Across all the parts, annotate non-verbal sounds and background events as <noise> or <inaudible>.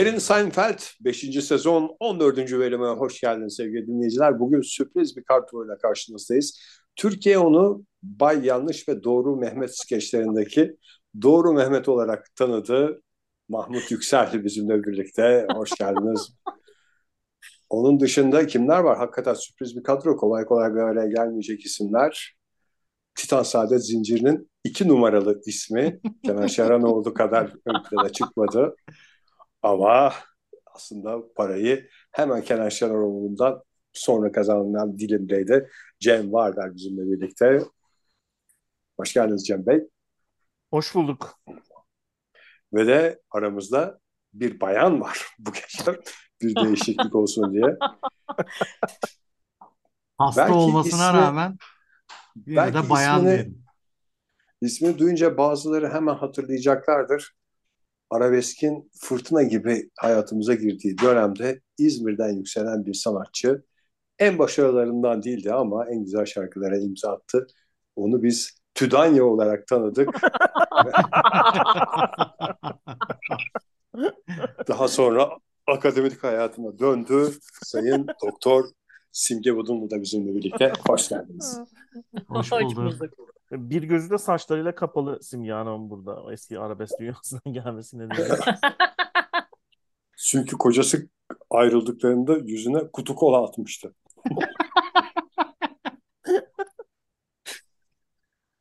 Jerry Seinfeld 5. sezon 14. bölüme hoş geldiniz sevgili dinleyiciler. Bugün sürpriz bir kadroyla karşınızdayız. Türkiye onu Bay Yanlış ve Doğru Mehmet skeçlerindeki Doğru Mehmet olarak tanıdı. Mahmut Yüksel bizimle birlikte. Hoş geldiniz. <laughs> Onun dışında kimler var? Hakikaten sürpriz bir kadro. Kolay kolay bir araya gelmeyecek isimler. Titan Saadet Zinciri'nin iki numaralı ismi Kenan Şeranoğlu kadar ön plana çıkmadı. Ama aslında parayı hemen Kenan Şeneroğlu'ndan sonra kazanılan dilimdeydi. Cem Vardar bizimle birlikte. Hoş geldiniz Cem Bey. Hoş bulduk. Ve de aramızda bir bayan var <laughs> bu gece. Bir değişiklik olsun diye. Hasta Belki olmasına ismi- rağmen belki de bayan ismini- dedim. İsmini duyunca bazıları hemen hatırlayacaklardır. Arabeskin fırtına gibi hayatımıza girdiği dönemde İzmir'den yükselen bir sanatçı. En başarılarından değildi ama en güzel şarkılara imza attı. Onu biz Tüdanya olarak tanıdık. <laughs> Daha sonra akademik hayatına döndü. Sayın Doktor Simge Budunlu da bizimle birlikte. Hoş geldiniz. Hoş Hoş bulduk. Bir gözü de saçlarıyla kapalı Simge Hanım burada. O eski arabesk dünyasından <laughs> gelmesi nedeniyle. Çünkü kocası ayrıldıklarında yüzüne kutu kola atmıştı. <laughs>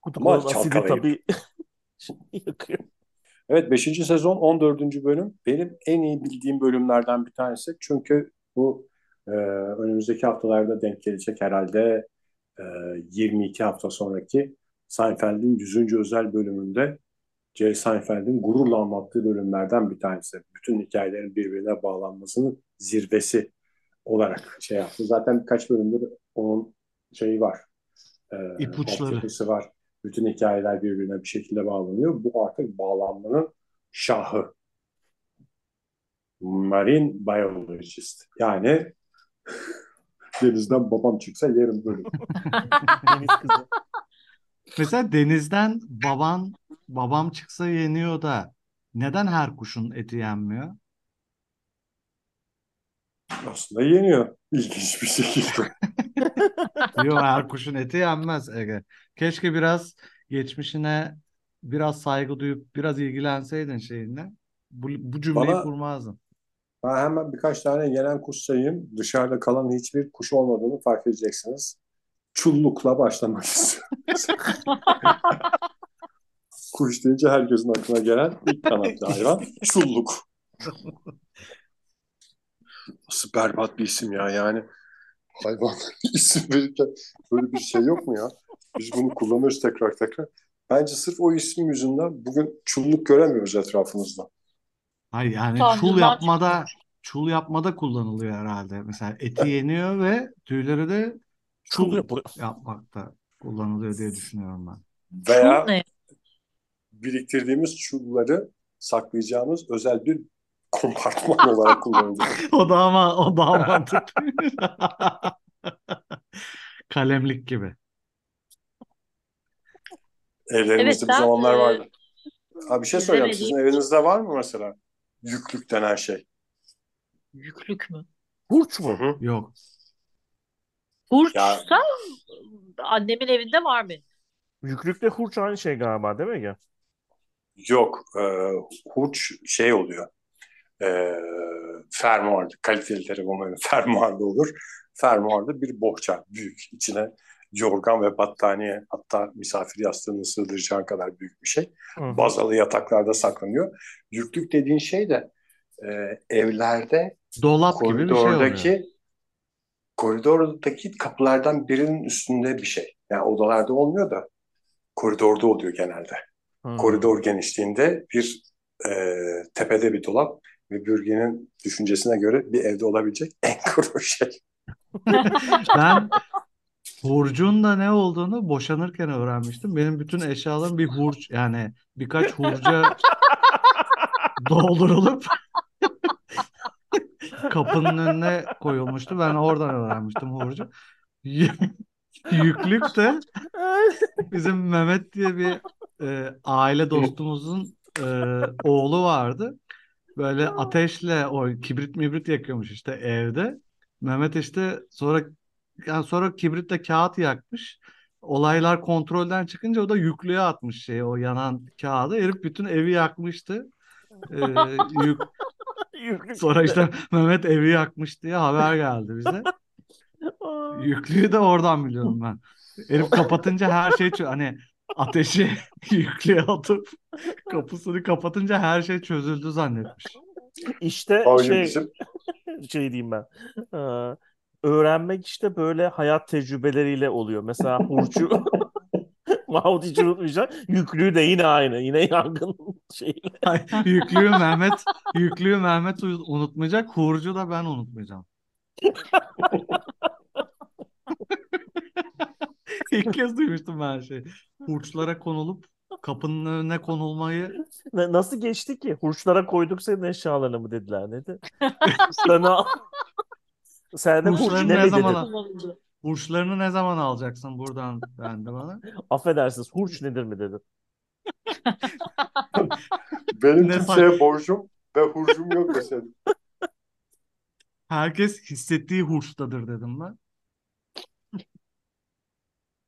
Kutu kolanın asidi tabii <laughs> yakıyor. Evet 5. sezon 14. bölüm benim en iyi bildiğim bölümlerden bir tanesi. Çünkü bu e, önümüzdeki haftalarda denk gelecek herhalde e, 22 hafta sonraki Seinfeld'in 100. özel bölümünde Jerry Seinfeld'in gururla anlattığı bölümlerden bir tanesi. Bütün hikayelerin birbirine bağlanmasının zirvesi olarak şey yaptı. Zaten birkaç bölümdür onun şeyi var. E, İpuçları. var. Bütün hikayeler birbirine bir şekilde bağlanıyor. Bu artık bağlanmanın şahı. Marine biologist. Yani <laughs> denizden babam çıksa yerim bölüm. <laughs> Deniz kızı. Mesela denizden baban babam çıksa yeniyor da neden her kuşun eti yenmiyor? Aslında yeniyor. İlginç bir şekilde. <laughs> <laughs> Yok her kuşun eti yenmez Ege. Keşke biraz geçmişine biraz saygı duyup biraz ilgilenseydin şeyinle. Bu, bu cümleyi Bana- kurmazdın. Ben hemen birkaç tane yenen kuş sayayım. Dışarıda kalan hiçbir kuş olmadığını fark edeceksiniz. Çullukla başlamak istiyorum. <laughs> kuş deyince herkesin aklına gelen ilk kanatlı hayvan çulluk. Nasıl berbat bir isim ya yani. Hayvan <laughs> isim verirken böyle bir şey yok mu ya? Biz bunu kullanıyoruz tekrar tekrar. Bence sırf o isim yüzünden bugün çulluk göremiyoruz etrafımızda. Hayır yani Tanrıdan çul yapmada çul yapmada kullanılıyor herhalde. Mesela eti yeniyor ve tüyleri de Çul yapmakta kullanılıyor diye düşünüyorum ben. Veya Çul ne? biriktirdiğimiz çulları saklayacağımız özel bir kompartman <laughs> olarak kullanılıyor. <laughs> O da ama o daha mantıklı. <laughs> Kalemlik gibi. Evlerimizde Evet, ben, zamanlar e, vardı. Abi bir şey izlemediğim- Sizin evinizde var mı mesela yüklük denen şey? Yüklük mü? Hurç Hı mu? hı. Yok. Hurçsa annemin evinde var benim. Yüklükle hurç aynı şey galiba değil mi Ege? Yok. E, hurç şey oluyor. E, fermuarlı. Kaliteli telefonların <laughs> fermuarlı olur. Fermuarlı bir bohça. Büyük. İçine yorgan ve battaniye hatta misafir yastığını sığdıracağın kadar büyük bir şey. Hı hı. Bazalı yataklarda saklanıyor. Yüklük dediğin şey de e, evlerde Dolap gibi bir şey oluyor. Koridordaki kapılardan birinin üstünde bir şey. Yani odalarda olmuyor da koridorda oluyor genelde. Hı. Koridor genişliğinde bir e, tepede bir dolap ve bürgenin düşüncesine göre bir evde olabilecek en <laughs> kuru şey. <laughs> Ben hurcun da ne olduğunu boşanırken öğrenmiştim. Benim bütün eşyalarım bir hurç yani birkaç hurca <laughs> doldurulup kapının önüne koyulmuştu. Ben oradan öğrenmiştim hurcu. Yüklük de bizim Mehmet diye bir e, aile dostumuzun e, oğlu vardı. Böyle ateşle o kibrit mibrit yakıyormuş işte evde. Mehmet işte sonra yani sonra kibritle kağıt yakmış. Olaylar kontrolden çıkınca o da yüklüğe atmış şeyi o yanan kağıdı. Herif bütün evi yakmıştı. Ee, yük, sonra işte Mehmet evi yakmış diye haber geldi bize. <laughs> Aa. Yüklüğü de oradan biliyorum ben. Herif kapatınca her şey hani ateşi <laughs> yüklüğe atıp kapısını kapatınca her şey çözüldü zannetmiş. İşte şey bizim <laughs> şey diyeyim ben. Ee, öğrenmek işte böyle hayat tecrübeleriyle oluyor. Mesela Hurcu Mahmut hiç unutmayacak. Yüklüğü de yine aynı. Yine yangın <laughs> şeyiyle. Ay, Yüklüğü Mehmet yüklüğü Mehmet unutmayacak. Hurcu da ben unutmayacağım. <laughs> İlk kez duymuştum ben şey. Hurçlara konulup kapının önüne konulmayı nasıl geçti ki? Hurçlara koyduk senin eşyalarını mı dediler? Ne de? Hurçlarını al. <laughs> Sen de hurç ne mi zaman dedin? Hurçlarını ne zaman alacaksın buradan dendi bana. <laughs> Affedersiniz. Hurç nedir mi dedin? <laughs> benim Ne kimseye borcum ve hurcum yok desedim. <laughs> Herkes hissettiği hurçtadır dedim ben.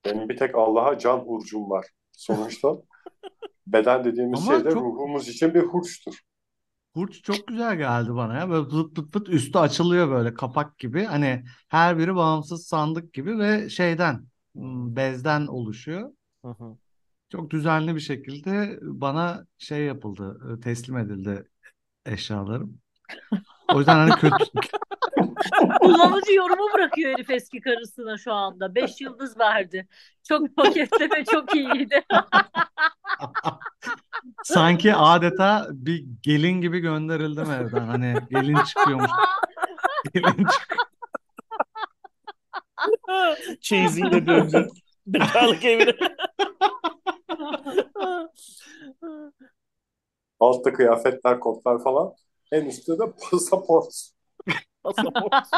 Benim bir tek Allah'a can hurcum var. Sonuçta beden dediğimiz Ama şey de çok- ruhumuz için bir hurçtur. Hurç çok güzel geldi bana ya. Böyle pıt pıt pıt üstü açılıyor böyle kapak gibi. Hani her biri bağımsız sandık gibi ve şeyden bezden oluşuyor. Hı hı. Çok düzenli bir şekilde bana şey yapıldı, teslim edildi eşyalarım. O yüzden hani kötü <laughs> <laughs> Kullanıcı yorumu bırakıyor herif eski karısına şu anda. Beş yıldız verdi. Çok paketleme çok iyiydi. <laughs> sanki adeta bir gelin gibi gönderildim evden. Hani gelin çıkıyormuş. Gelin çık <laughs> Çeyiziyle döndü. Bekarlık evine. Altta kıyafetler, kotlar falan. En üstte de pasaport. Pasaport. <laughs>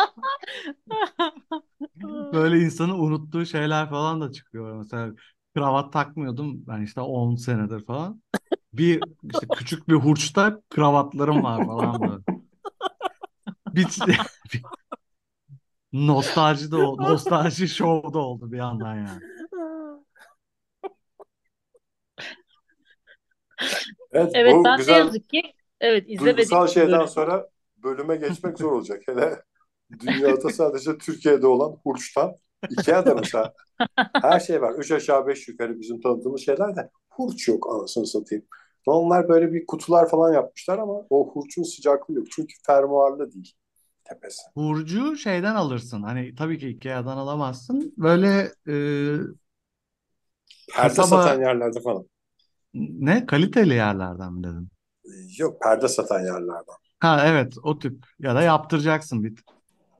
Böyle insanın unuttuğu şeyler falan da çıkıyor. Mesela kravat takmıyordum ben işte 10 senedir falan. Bir işte küçük bir hurçta kravatlarım var falan böyle. Bir, <laughs> bir nostalji de oldu. Nostalji show da oldu bir yandan yani. Evet, Evet bu ben ne güzel yazık ki evet izlemedim. duygusal şeyden bölüm. sonra bölüme geçmek zor olacak. Hele dünyada sadece Türkiye'de olan hurçtan Ikea'da mesela her şey var. Üç aşağı beş yukarı bizim tanıdığımız şeyler de hurç yok anasını satayım. Onlar böyle bir kutular falan yapmışlar ama o hurçun sıcaklığı yok. Çünkü fermuarlı değil tepesi. Hurcu şeyden alırsın. Hani tabii ki Ikea'dan alamazsın. Böyle e, Perde Kasaba- satan yerlerde falan. ne kaliteli yerlerden mi dedin? Yok perde satan yerlerden. Ha evet o tip ya da yaptıracaksın bir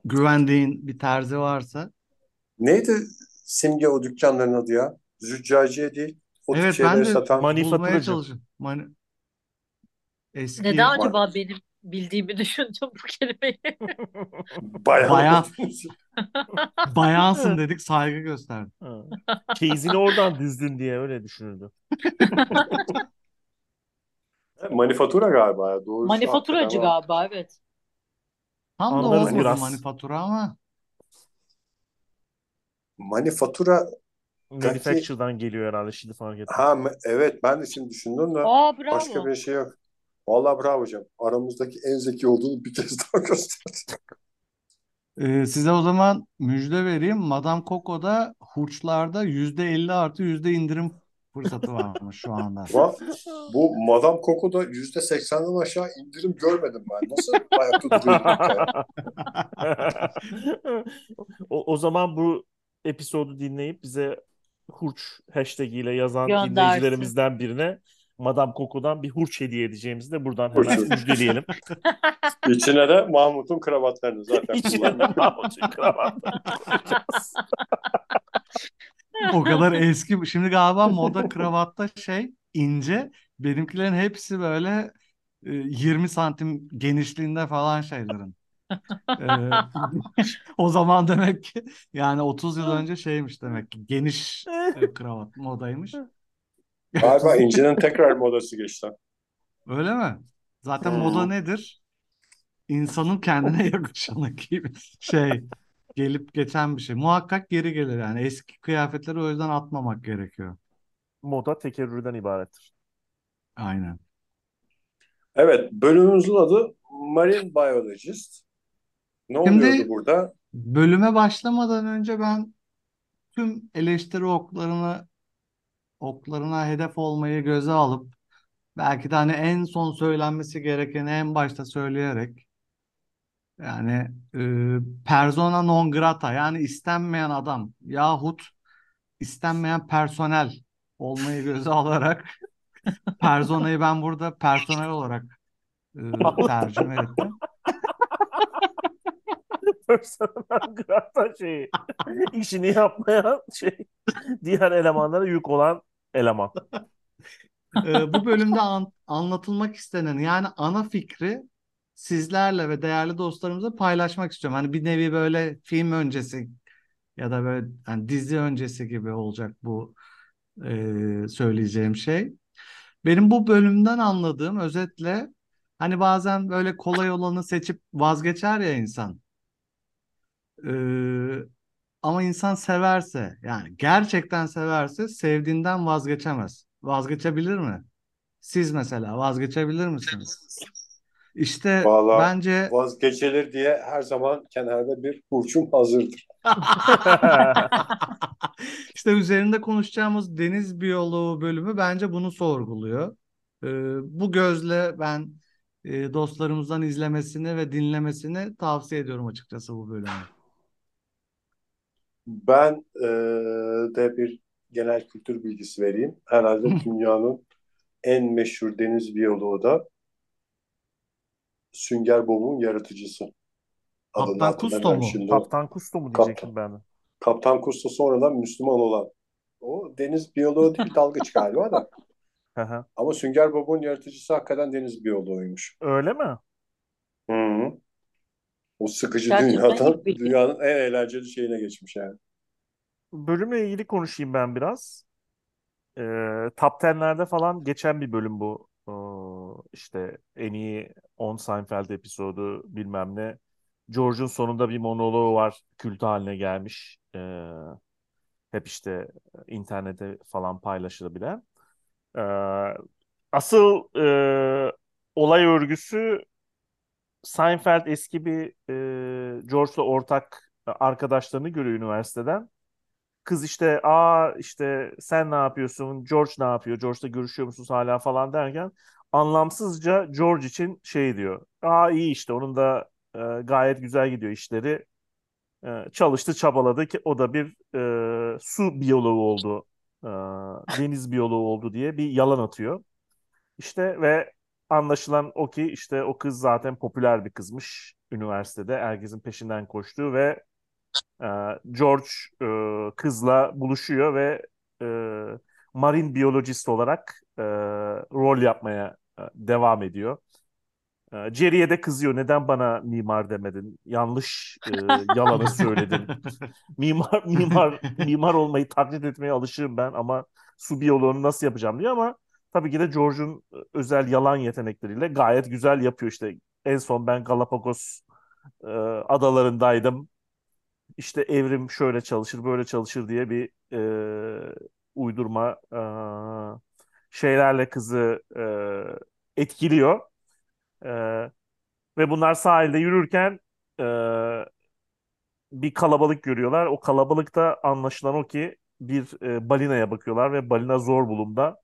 güvendiğin bir terzi varsa. Neydi simge o dükkanların adı ya? Züccaciye değil. O tip Evet ben de satan bulmaya Manifaturacı. çalışıyorum. Mani... Eski Neden acaba benim bildiğimi <laughs> düşündüm bu kelimeyi? bayan. Bayan. <laughs> bayansın dedik saygı gösterdik. Ha. Çeyizini oradan düzdün diye öyle düşünürdü. <laughs> Manifatura galiba ya. Doğrusu Manifaturacı hakikaten var. galiba evet. Tam da Anlarız olmadı biraz. manifatura ama Manifatura Manufacture'dan geliyor herhalde şimdi fark ettim. ha me- evet ben de şimdi düşündüm de Aa bravo. başka bir şey yok. Vallahi bravo hocam. Aramızdaki en zeki olduğunu bir kez daha <laughs> gösterdi. Ee, size o zaman müjde vereyim. Madame Coco'da hurçlarda %50 artı yüzde indirim fırsatı varmış şu anda. Ama bu Madame Coco'da yüzde seksenden aşağı indirim görmedim ben. Nasıl ayakta duruyor? <laughs> o, o zaman bu episodu dinleyip bize hurç hashtag ile yazan Göndersin. dinleyicilerimizden birine Madame Coco'dan bir hurç hediye edeceğimizi de buradan hemen müjdeleyelim. <laughs> İçine de Mahmut'un kravatlarını zaten İçine kullanıyor. Mahmut'un koyacağız. <laughs> O kadar <laughs> eski. Şimdi galiba moda kravatta şey ince. Benimkilerin hepsi böyle e, 20 santim genişliğinde falan şeylerin. Ee, <laughs> o zaman demek ki yani 30 yıl önce şeymiş demek ki geniş e, kravat modaymış. Galiba <laughs> İnci'nin tekrar modası geçti. Öyle mi? Zaten Hmm. moda nedir? İnsanın kendine yakışanı gibi şey gelip geçen bir şey. Muhakkak geri gelir yani. Eski kıyafetleri o yüzden atmamak gerekiyor. Moda tekerrürden ibarettir. Aynen. Evet, bölümümüzün adı Marine Biologist. Ne Şimdi- oluyordu burada? Bölüme başlamadan önce ben tüm eleştiri oklarını oklarına hedef olmayı göze alıp belki de hani en son söylenmesi gerekeni en başta söyleyerek yani e, persona non grata yani istenmeyen adam yahut istenmeyen personel olmayı göze <laughs> alarak personayı ben burada personel olarak e, tercüme ettim. <laughs> Personel grata şeyi. işini yapmayan şey. Diğer elemanlara yük olan eleman. Ee, bu bölümde an- anlatılmak istenen yani ana fikri sizlerle ve değerli dostlarımızla paylaşmak istiyorum. Hani bir nevi böyle film öncesi ya da böyle hani dizi öncesi gibi olacak bu e, söyleyeceğim şey. Benim bu bölümden anladığım özetle hani bazen böyle kolay olanı seçip vazgeçer ya insan. Ee, ama insan severse yani gerçekten severse sevdiğinden vazgeçemez. Vazgeçebilir mi? Siz mesela vazgeçebilir misiniz? İşte Vallahi bence Vazgeçilir diye her zaman kenarda bir hurçum hazırdır. <laughs> işte üzerinde konuşacağımız deniz biyoloğu bölümü bence bunu sorguluyor. Ee, bu gözle ben e, dostlarımızdan izlemesini ve dinlemesini tavsiye ediyorum açıkçası bu bölümü. Ben e, de bir genel kültür bilgisi vereyim. Herhalde <laughs> dünyanın en meşhur deniz biyoloğu da Sünger Bob'un yaratıcısı. Adını Kaptan Kusto mu? şimdi. Kaptan Kusto mu diyecektim ben de. Kaptan Kusto sonradan Müslüman olan. O deniz biyoloğu değil dalgıç galiba da. Hı hı. Ama Sünger Bob'un yaratıcısı hakikaten deniz biyoloğuymuş. Öyle mi? Hı hı. O sıkıcı Gerçekten dünyadan dünyanın en eğlenceli şeyine geçmiş yani. Bölümle ilgili konuşayım ben biraz. Ee, Top 10'lerde falan geçen bir bölüm bu. Ee, işte en iyi 10 Seinfeld episodu bilmem ne. George'un sonunda bir monoloğu var. Kült haline gelmiş. Ee, hep işte internete falan paylaşılabilen. Ee, asıl e, olay örgüsü Seinfeld eski bir e, George'la ortak arkadaşlarını görüyor üniversiteden. Kız işte aa işte sen ne yapıyorsun? George ne yapıyor? George'la görüşüyor musunuz hala falan derken anlamsızca George için şey diyor. Aa iyi işte onun da e, gayet güzel gidiyor işleri. E, çalıştı çabaladı ki o da bir e, su biyoloğu oldu. E, deniz biyoloğu oldu diye bir yalan atıyor. İşte ve anlaşılan o ki işte o kız zaten popüler bir kızmış üniversitede. Herkesin peşinden koştuğu ve e, George e, kızla buluşuyor ve e, marine biyolojist olarak e, rol yapmaya devam ediyor. E, Jerry'e de kızıyor. Neden bana mimar demedin? Yanlış e, <laughs> yalanı söyledin. Mimar mimar mimar olmayı taklit etmeye alışığım ben ama su biyoloğunu nasıl yapacağım diyor ama tabii ki de George'un özel yalan yetenekleriyle gayet güzel yapıyor işte. En son ben Galapagos e, adalarındaydım. İşte evrim şöyle çalışır, böyle çalışır diye bir e, uydurma e, şeylerle kızı e, etkiliyor. E, ve bunlar sahilde yürürken e, bir kalabalık görüyorlar. O kalabalıkta anlaşılan o ki bir e, balinaya bakıyorlar ve balina zor bulumda.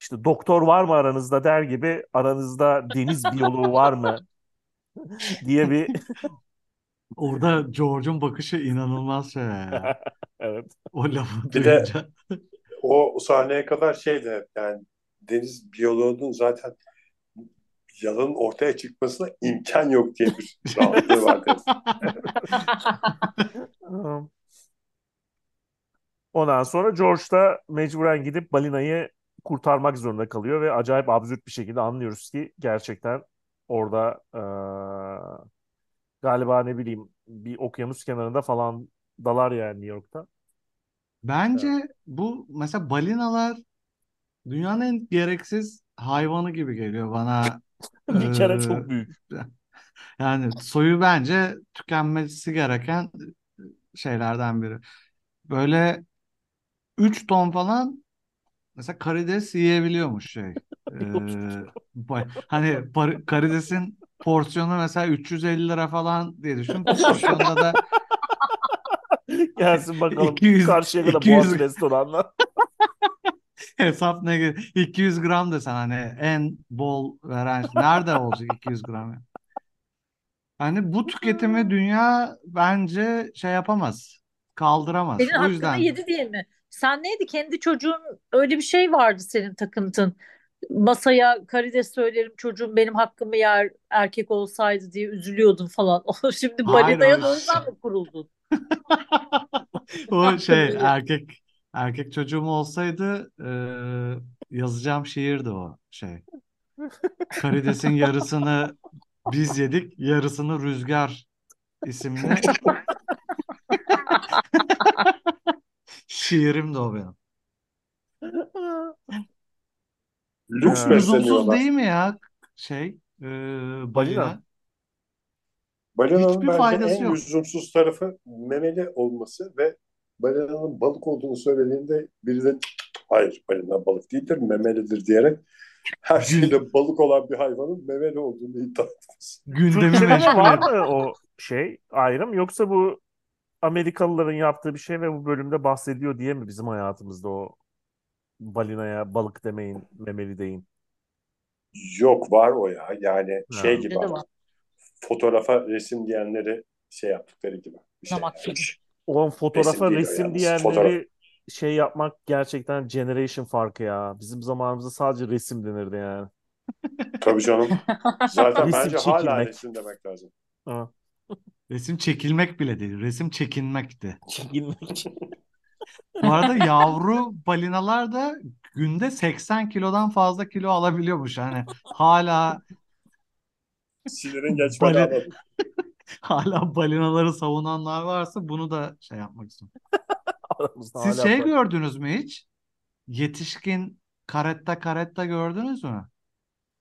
İşte doktor var mı aranızda der gibi aranızda deniz biyoloğu var mı <laughs> diye bir <laughs> Orada George'un bakışı inanılmaz şey ya. <laughs> evet. O lafı Bir de-. O sahneye kadar şeydi hep yani deniz biyoloğunun zaten yalanın ortaya çıkmasına imkan yok diye bir <laughs> rahatlığı. Um, Ondan sonra George da mecburen gidip balinayı kurtarmak zorunda kalıyor ve acayip absürt bir şekilde anlıyoruz ki gerçekten orada eee, galiba ne bileyim bir okyanus kenarında falan dalar yani New York'ta. Bence bu mesela balinalar dünyanın en gereksiz hayvanı gibi geliyor bana. <laughs> Bir kere Ee, çok büyük. <laughs> yani soyu bence tükenmesi gereken şeylerden biri. Böyle 3 ton falan mesela karides yiyebiliyormuş şey. <laughs> Ee, hani karidesin porsiyonu mesela 350 lira falan diye düşün. Porsiyonda da Gelsin bakalım 200 karşıya kadar 200 Boğaz restoranlar. Hesap ne gibi 200 gram desen hani en bol veren nerede olacak 200 gram ya? Hani bu tüketimi dünya bence şey yapamaz. Kaldıramaz. Senin O yüzden yedi diye mi? Sen neydi? Kendi çocuğun öyle bir şey vardı senin takıntın. Masaya karides söylerim çocuğum benim hakkımı yer erkek olsaydı diye üzülüyordun falan. <laughs> Şimdi hayır balinaya da o yüzden mi kuruldun? <laughs> o şey erkek erkek çocuğum olsaydı eee, yazacağım şiirdi o şey. Karidesin yarısını biz yedik, yarısını Rüzgar isimli şiirim de o benim. Lüks Ha. lüzumsuz besleniyorlar. değil mi ya şey Balina. balina? Balinanın Hiçbir bence faydası en yok. lüzumsuz tarafı memeli olması ve balinanın balık olduğunu söylediğinde biri de hayır balina balık değildir memelidir diyerek her şeyde balık olan bir hayvanın memeli olduğunu iddia etmesi. gündemi var mı o şey ayrım yoksa bu Amerikalıların yaptığı bir şey ve bu bölümde bahsediyor diye mi bizim hayatımızda o balinaya balık demeyin, memeli deyin. Yok var o ya yani şey Ha. gibi de artık var? fotoğrafa resim diyenleri şey yaptıkları gibi bir şey. Gibi. O Resim fotoğrafa o resim yalnız fotoğraf. diyenleri şey yapmak gerçekten generation farkı ya. Bizim zamanımızda sadece resim denirdi yani. <laughs> Tabii canım. Zaten Resim bence hala çekilmek. resim demek lazım. Ha, Resim çekilmek bile değil, resim çekinmekti. çekilmek. Bu arada yavru balinalar da günde 80 kilodan fazla kilo alabiliyormuş. Hani hala Sinirin geçmedi bali, anladım. <laughs> hala balinaları savunanlar varsa bunu da şey yapmak istiyorum. <laughs> Siz hala şey bak. gördünüz mü hiç? Yetişkin karetta karetta gördünüz mü?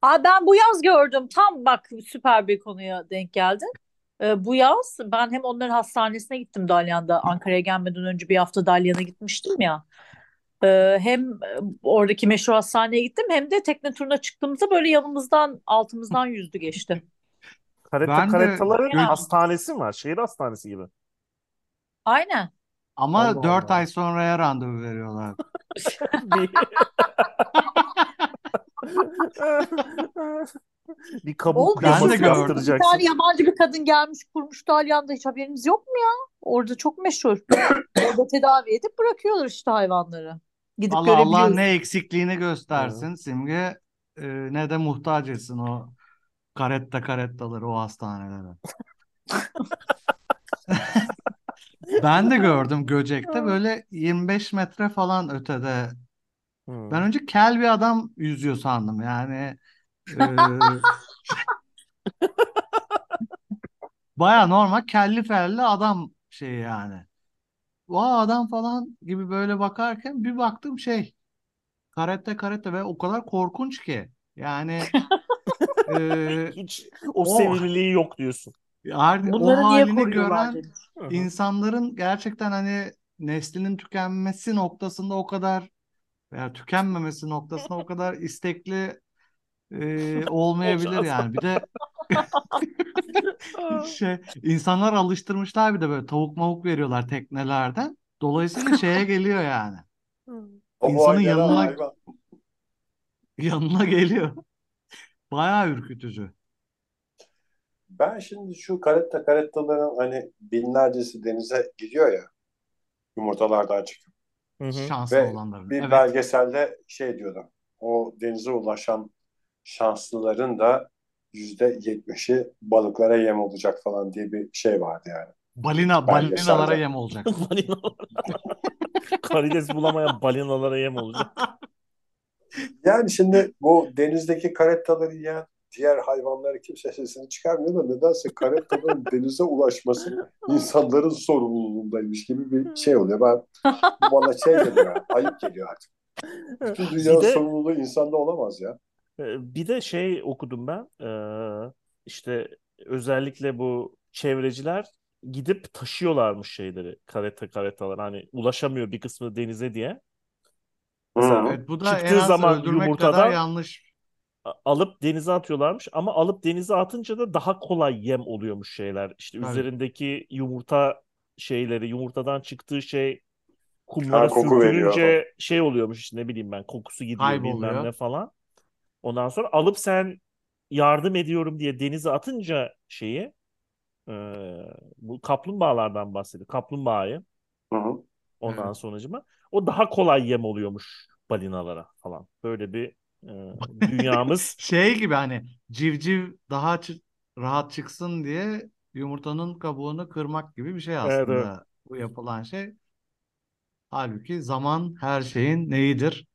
Aa, ben bu yaz gördüm. Tam bak süper bir konuya denk geldin. Ee, bu yaz ben hem onların hastanesine gittim Dalyan'da. Ankara'ya gelmeden önce bir hafta Dalyan'a gitmiştim ya. Ee, hem e, oradaki meşhur hastaneye gittim hem de tekne turuna çıktığımızda böyle yanımızdan altımızdan yüzdü geçti. Karetta Ben de hastanesi mi var? Şehir hastanesi gibi. Aynen. ama Allah 4 Allah. ay sonraya randevu veriyorlar. <laughs> Bir, kabuk Ben de gördüm. Bir tane yabancı bir kadın gelmiş kurmuş Dalyan'da hiç haberiniz yok mu ya? Orada çok meşhur. <laughs> Orada tedavi edip bırakıyorlar işte hayvanları. Gidip Allah Allah ne eksikliğini göstersin Simge e, ne de muhtaç etsin o karetta karettaları o hastanelere. <laughs> Ben de gördüm Göcek'te böyle 25 metre falan ötede. Hmm. Ben önce kel bir adam yüzüyor sandım yani. e, baya normal kelli felli adam şey yani. Vay adam falan gibi böyle bakarken bir baktım şey karette karette ve o kadar korkunç ki. Yani <laughs> e, Hiç o o sevimliliği yok diyorsun. O Bunları niye halini gören demiş. İnsanların gerçekten hani neslinin tükenmesi noktasında o kadar veya tükenmemesi noktasında o kadar istekli e, <laughs> olmayabilir yani. Bir de <laughs> <laughs> şey insanlar alıştırmışlar bir de böyle tavuk mavuk veriyorlar teknelerden. Dolayısıyla şeye geliyor yani. O İnsanın yanına hayvan. yanına geliyor. Bayağı ürkütücü. Ben şimdi şu karetta karettaların hani binlercesi denize gidiyor ya yumurtalardan çıkıp Hı hı. Şanslı ve olanların. bir Evet. belgeselde şey diyordu. O denize ulaşan şanslıların da yüzde yetmişi balıklara yem olacak falan diye bir şey vardı yani Balina balinalara yem olacak. <laughs> Balinalar. <laughs> Karides bulamayan balinalara yem olacak. <laughs> Yani şimdi bu denizdeki karettaları yiyen diğer hayvanları kimse sesini çıkarmıyor da nedense karettaların <laughs> denize ulaşması insanların sorumluluğundaymış gibi bir şey oluyor. Ben bu bana şey geliyor, ayıp geliyor artık. Bütün dünyanın de sorumluluğu insanda olamaz ya. Ee, Bir de şey okudum ben. Ee, işte özellikle bu çevreciler gidip taşıyorlarmış şeyleri. Kareta karetalar. Hani ulaşamıyor bir kısmı denize diye. Mesela. Evet bu da en çıktığı az zaman öldürmek yumurtadan kadar yanlış. a- alıp denize atıyorlarmış ama alıp denize atınca da daha kolay yem oluyormuş şeyler. İşte Tabii. üzerindeki yumurta şeyleri, yumurtadan çıktığı şey Ha, kumlara koku veriyor şey oluyormuş işte ne bileyim ben kokusu gidiyor bilmem Kayboluyor. ne falan. Ondan sonra alıp sen yardım ediyorum diye denize atınca şeyi e, bu kaplumbağalardan bahsediyor. Kaplumbağayı Hı hı. Ondan Evet. sonracıma o daha kolay yem oluyormuş balinalara falan. Böyle bir e, dünyamız <laughs> Şey gibi hani civciv daha çı- rahat çıksın diye yumurtanın kabuğunu kırmak gibi bir şey Evet, evet. aslında bu yapılan şey. Halbuki zaman her şeyin neyidir?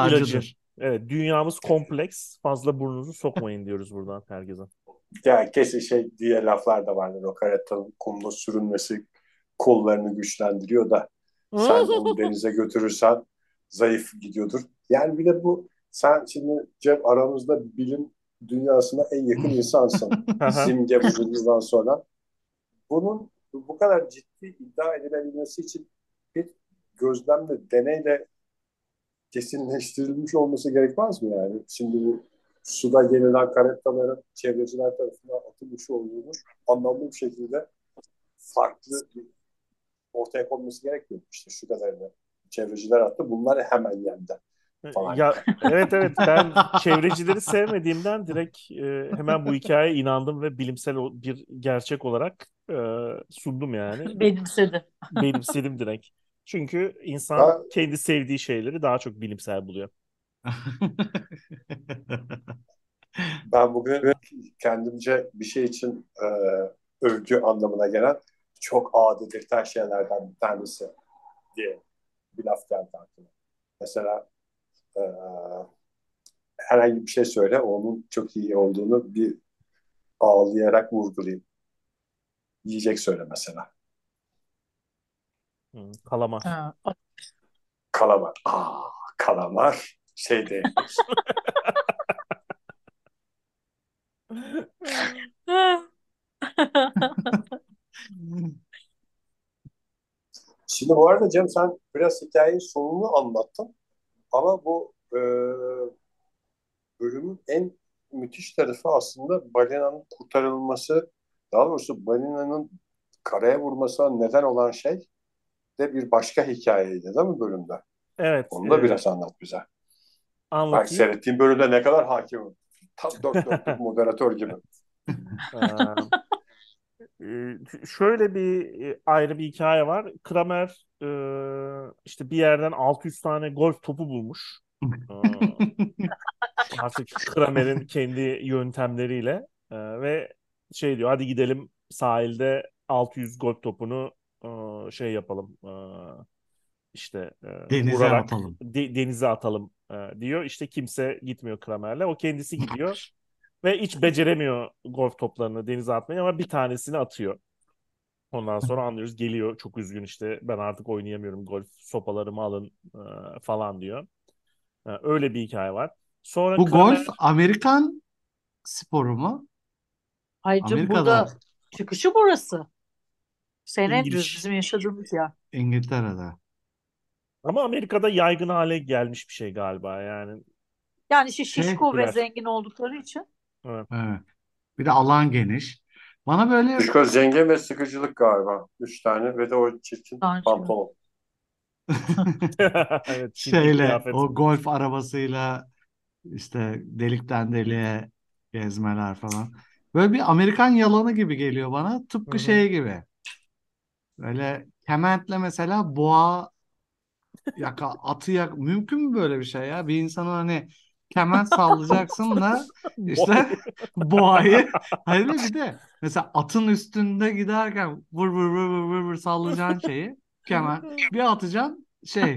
İlacıdır. İlacı. Evet, dünyamız kompleks. Fazla burnunuzu sokmayın <laughs> diyoruz buradan herkese. Ya kesin şey diye laflar da vardır. O karetanın kumda sürünmesi kollarını güçlendiriyor da sen onu <laughs> denize götürürsen zayıf gidiyordur. Yani bir de bu sen şimdi Cem aramızda bilim dünyasına en yakın <laughs> insansın. Simge bulunduğundan sonra. Bunun bu kadar ciddi iddia edilebilmesi için bir gözlemle, deneyle kesinleştirilmiş olması gerekmez mi yani? Şimdi bu suda yenilen karetaların çevreciler tarafından atılmış olduğunu anlamlı bir şekilde farklı bir ortaya konması gerekmiyor. İşte şu kadarını çevreciler attı. Bunlar hemen yendi. Falan. Ya evet evet ben çevrecileri sevmediğimden direkt e, hemen bu hikayeye inandım ve bilimsel bir gerçek olarak e, sundum yani. Benimsedi. Benimsedim direkt. Çünkü insan Ben- kendi sevdiği şeyleri daha çok bilimsel buluyor. Ben bugün kendimce bir şey için e, övgü anlamına gelen çok ağ dedirten şeylerden bir tanesi diye bir laf geldi aklıma. Mesela e, herhangi bir şey söyle, onun çok iyi olduğunu bir ağlayarak vurgulayayım. Yiyecek söyle mesela. Hı, kalamar. Ha. Kalamar. Aa, kalamar şey değil. <laughs> <laughs> Şimdi bu arada Cem sen biraz hikayenin sonunu anlattın. Ama bu e, bölümün en müthiş tarafı aslında balinanın kurtarılması, daha doğrusu balinanın karaya vurmasına neden olan şey de bir başka hikayeydi değil mi bölümde? Evet, Onu da e, biraz anlat bize. Bak anlatayım. seyrettiğim bölümde ne kadar hakimim. Tam dört dörtlük <laughs> moderatör gibi. Şöyle bir ayrı bir hikaye var. Kramer işte bir yerden 600 tane golf topu bulmuş. Artık Kramer'in kendi yöntemleriyle ve şey diyor hadi gidelim sahilde 600 golf topunu şey yapalım işte Denize vurarak atalım. de- denize atalım diyor. İşte kimse gitmiyor Kramer'le. O kendisi gidiyor ve hiç beceremiyor golf toplarını denize atmayı ama bir tanesini atıyor. Ondan sonra anlıyoruz geliyor çok üzgün işte ben artık oynayamıyorum golf sopalarımı alın e, falan diyor. E, öyle bir hikaye var. Sonra Bu Kramer golf Amerikan sporu mu? Ayrıca Amerika'da. burada çıkışı burası. İngiliz. bizim yaşadığımız yer. İngiltere'de. ama Amerika'da yaygın hale gelmiş bir şey galiba yani. Yani işte Şey, şişko ve popüler. zengin oldukları için. Evet. Evet. Bir de alan geniş. Bana böyle Düşko zengin ve sıkıcılık galiba. Üç tane ve de o çirkin Bence. pantolon. <laughs> Evet, çirkin şeyle kıyafet. o golf arabasıyla işte delikten deliğe gezmeler falan. Böyle bir Amerikan yalanı gibi geliyor bana. Tıpkı Hı hı. şey gibi. Böyle kementle mesela boğa yaka atı yak mümkün mü böyle bir şey ya? Bir insana hani kement sallayacaksın da <laughs> işte boğayı <laughs> hayır bir de mesela atın üstünde giderken vur vur vur vur vur, vur sallayacaksın şeyi kemer bir atacaksın şey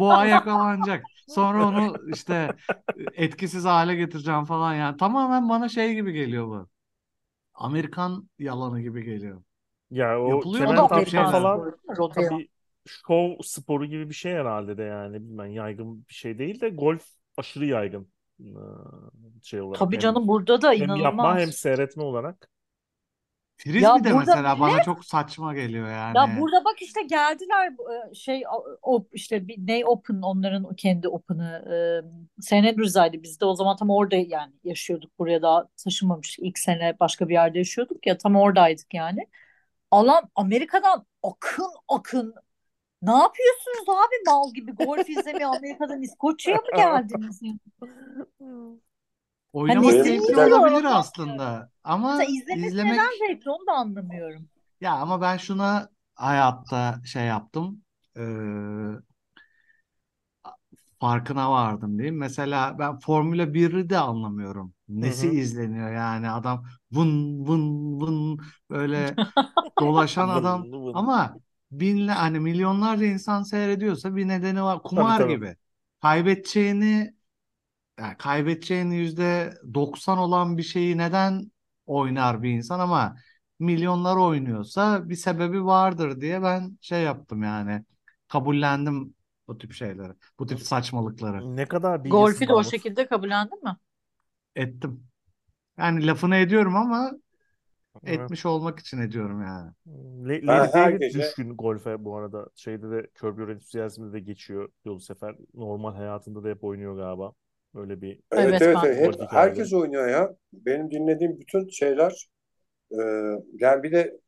boğa yakalanacak. Sonra onu işte etkisiz hale getireceğim falan yani. Tamamen bana şey gibi geliyor bu. Amerikan yalanı gibi geliyor. Ya o Yapılıyor Şeyler. Amerikan falan tabii şov sporu gibi bir şey herhalde de yani bilmem yaygın bir şey değil de golf aşırı yaygın. Şey olarak Tabii hem, canım burada da hem yapma hem inanılmaz. seyretme olarak. Frisbee Ya de burada mesela bana çok saçma geliyor Ya yani. burada bak işte geldiler şey o o- işte bir ne Open onların kendi Open'ı e. Andrews'aydı biz de o zaman tam orada yani yaşıyorduk buraya daha taşınmamıştık ilk sene başka bir yerde yaşıyorduk ya tam oradaydık yani alan Amerika'dan akın akın ne yapıyorsunuz abi mal gibi golf izlemeye Amerika'dan İskoçya'ya mı geldiniz? <laughs> Oynamak Hani zevkli olabilir aslında ama mesela izlemesi izlemek neden zevkli onu da anlamıyorum. ya ama ben şuna hayatta şey yaptım. Ee, farkına vardım diyeyim. Mesela ben Formula 1'i de anlamıyorum. Hı Nesi hı. izleniyor yani adam vın vın vın böyle <laughs> dolaşan adam Vın vın. ama binle hani milyonlarca insan seyrediyorsa bir nedeni var. Tabii Kumar tabii. gibi. Kaybedeceğini yani kaybedeceğini yüzde 90 olan bir şeyi neden oynar bir insan ama milyonlar oynuyorsa bir sebebi vardır diye ben şey yaptım yani kabullendim bu tip şeyleri, bu tip saçmalıkları Ne kadar Golfü bilgisin de o şekilde kabullendin mi? ettim. Yani lafını ediyorum ama Evet. etmiş olmak için ediyorum yani. Le Ben her gece düşkün golfe bu arada. Şeyde de Curb Your Enthusiasm'de de geçiyor yolu sefer. Normal hayatında da hep oynuyor galiba. Böyle bir evet Evet evet hep herkes oynuyor ya. Benim dinlediğim bütün şeyler e, yani bir de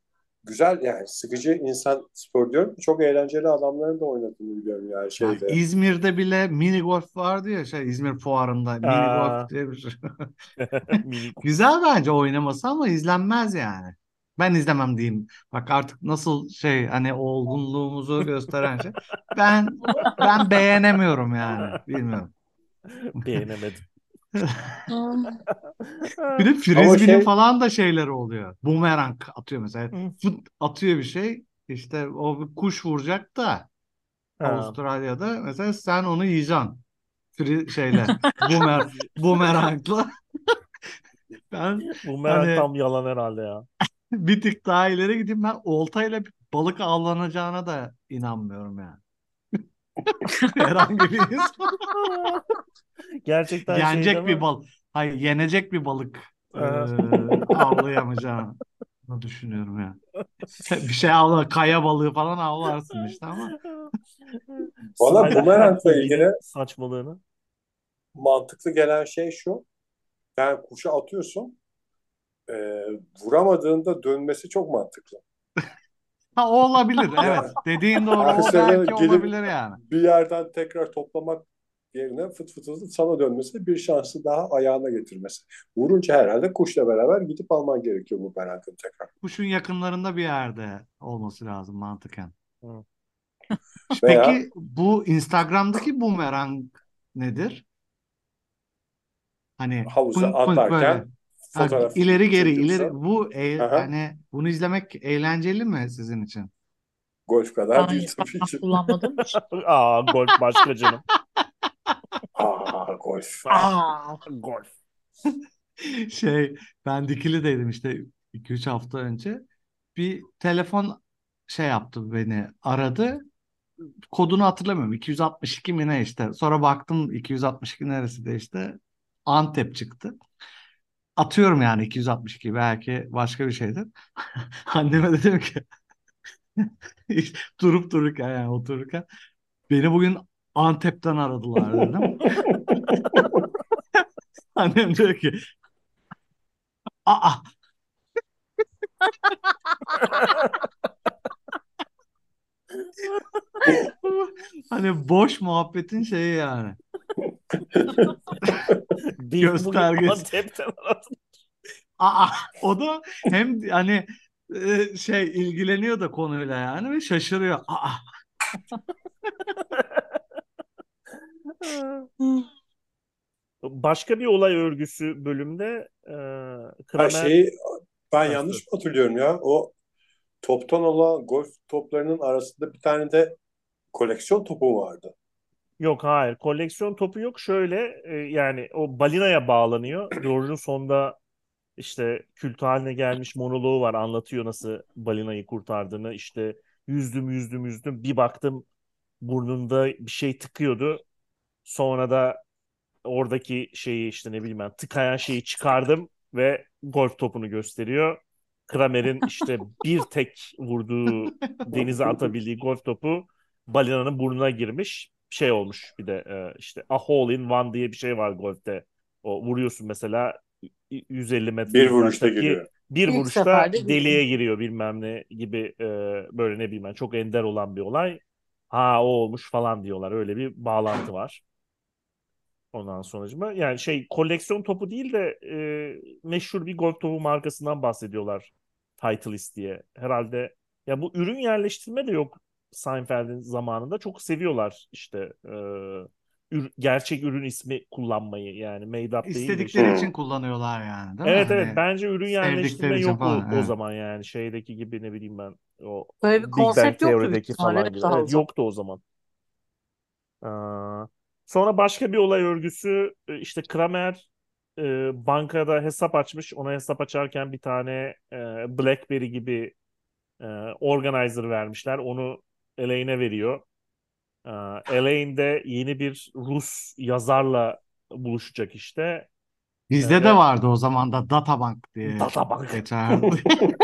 güzel yani sıkıcı insan spor diyorum. Çok eğlenceli adamların da oynadığını biliyorum yani Ya şeyde. İzmir'de bile mini golf vardı ya şey İzmir fuarında mini golf Aa, diye bir şey. <laughs> mini <laughs> Güzel bence oynaması ama izlenmez yani. Ben izlemem diyeyim. Bak artık nasıl şey hani olgunluğumuzu gösteren şey. Ben ben beğenemiyorum yani. Bilmiyorum. <laughs> beğenemedim. Bir de frisbee'nin şey falan da şeyleri oluyor. Boomerang atıyor mesela. Fıt atıyor bir şey. İşte o bir kuş vuracak da Ha. Avustralya'da mesela sen onu yiyeceksin. Fri şeyle boomer <laughs> boomerangla. <laughs> Ben Bu merak hani tam yalan herhalde ya. <laughs> bir tık daha ileri gideyim ben oltayla bir balık avlanacağına da inanmıyorum yani. <laughs> Herhangi bir insan Gerçekten şey yenecek deme. bir balık, hayır yenecek bir balık e, Aha. avlayamayacağını düşünüyorum ya. Bir şey avla, kaya balığı falan avlarsın işte ama <laughs> Valla Sahip bumerangla ilgili saçmalığını. mantıklı gelen şey şu. Yani kuşu atıyorsun. e, vuramadığında dönmesi çok mantıklı. Ha o olabilir evet dediğin doğru o belki gidip olabilir yani. bir yerden tekrar toplamak yerine fıt fıt fıt sana dönmesi bir şansı daha ayağına getirmesi. Vurunca herhalde kuşla beraber gidip alman gerekiyor bu merangın tekrar. Kuşun yakınlarında bir yerde olması lazım mantıken. Hı. Veya Peki bu Instagram'daki bumerang nedir? Hani havuza pınk pınk böyle. Fotoğraf ileri geri ileri bu e, aha, hani bunu izlemek eğlenceli mi sizin için? golf kadar Ben değil tabii ki. kullanmadığım için. <laughs> Aa golf başka canım. <laughs> Aa golf. Aa, golf. <laughs> Şey ben Dikili'deydim işte 2-3 hafta önce. Bir telefon şey yaptı beni aradı. Kodunu hatırlamıyorum. 262 mi ne işte. Sonra baktım 262 neresi de işte Antep çıktı. Atıyorum yani 262 belki başka bir şeydir. <laughs> Anneme dedim ki <laughs> durup dururken yani otururken beni bugün Antep'ten aradılar dedim. <laughs> Annem diyor ki aa hani boş muhabbetin şeyi yani <laughs> göstergesi. Aa o da hem hani e, şey ilgileniyor da konuyla yani ve şaşırıyor. Aa Başka bir olay örgüsü bölümde e, Kramer şeyi ben Ha, yanlış mı hatırlıyorum ya? O toptan olan golf toplarının arasında bir tane de koleksiyon topu vardı. Yok hayır. Koleksiyon topu yok. Şöyle e, yani o balinaya bağlanıyor. <clears throat> George'un sonunda işte kült haline gelmiş monoloğu var. Anlatıyor nasıl balinayı kurtardığını. İşte yüzdüm yüzdüm yüzdüm. Bir baktım burnunda bir şey tıkıyordu. Sonra da oradaki şeyi işte ne bileyim ben tıkayan şeyi çıkardım ve golf topunu gösteriyor. Kramer'in işte bir tek vurduğu <laughs> denize atabildiği golf topu balinanın burnuna girmiş. Şey olmuş bir de e, işte a hole in one diye bir şey var golfte. O vuruyorsun mesela 150 metre Bir vuruşta giriyor. bir İlk vuruşta seferde giriyor. deliğe giriyor bilmem ne gibi e, böyle ne bileyim ben çok ender olan bir olay. Ha o olmuş falan diyorlar. Öyle bir bağlantı var. Ondan sonucuma yani şey koleksiyon topu değil de e, meşhur bir golf topu markasından bahsediyorlar. Titleist diye. Herhalde ya bu ürün yerleştirme de yok Seinfeld'in zamanında. Çok seviyorlar işte e, ür- gerçek ürün ismi kullanmayı yani made up değil de için kullanıyorlar yani değil mi? Evet evet Hani bence ürün yerleştirme yok o, falan, o evet. zaman yani şeydeki gibi ne bileyim ben o Böyle bir Big Bang konsept yoktu büyük teorideki ihtimalle. falan Evet, gibi. Evet, yoktu o zaman. Aa, sonra başka bir olay örgüsü e, işte Kramer e, bankada hesap açmış. Ona hesap açarken bir tane e, BlackBerry gibi e, organizer vermişler. Onu Elaine'e veriyor. E, Elaine de yeni bir Rus yazarla buluşacak işte. Bizde E, de ve vardı o zaman da Databank diye Databank. geçerdi. <laughs>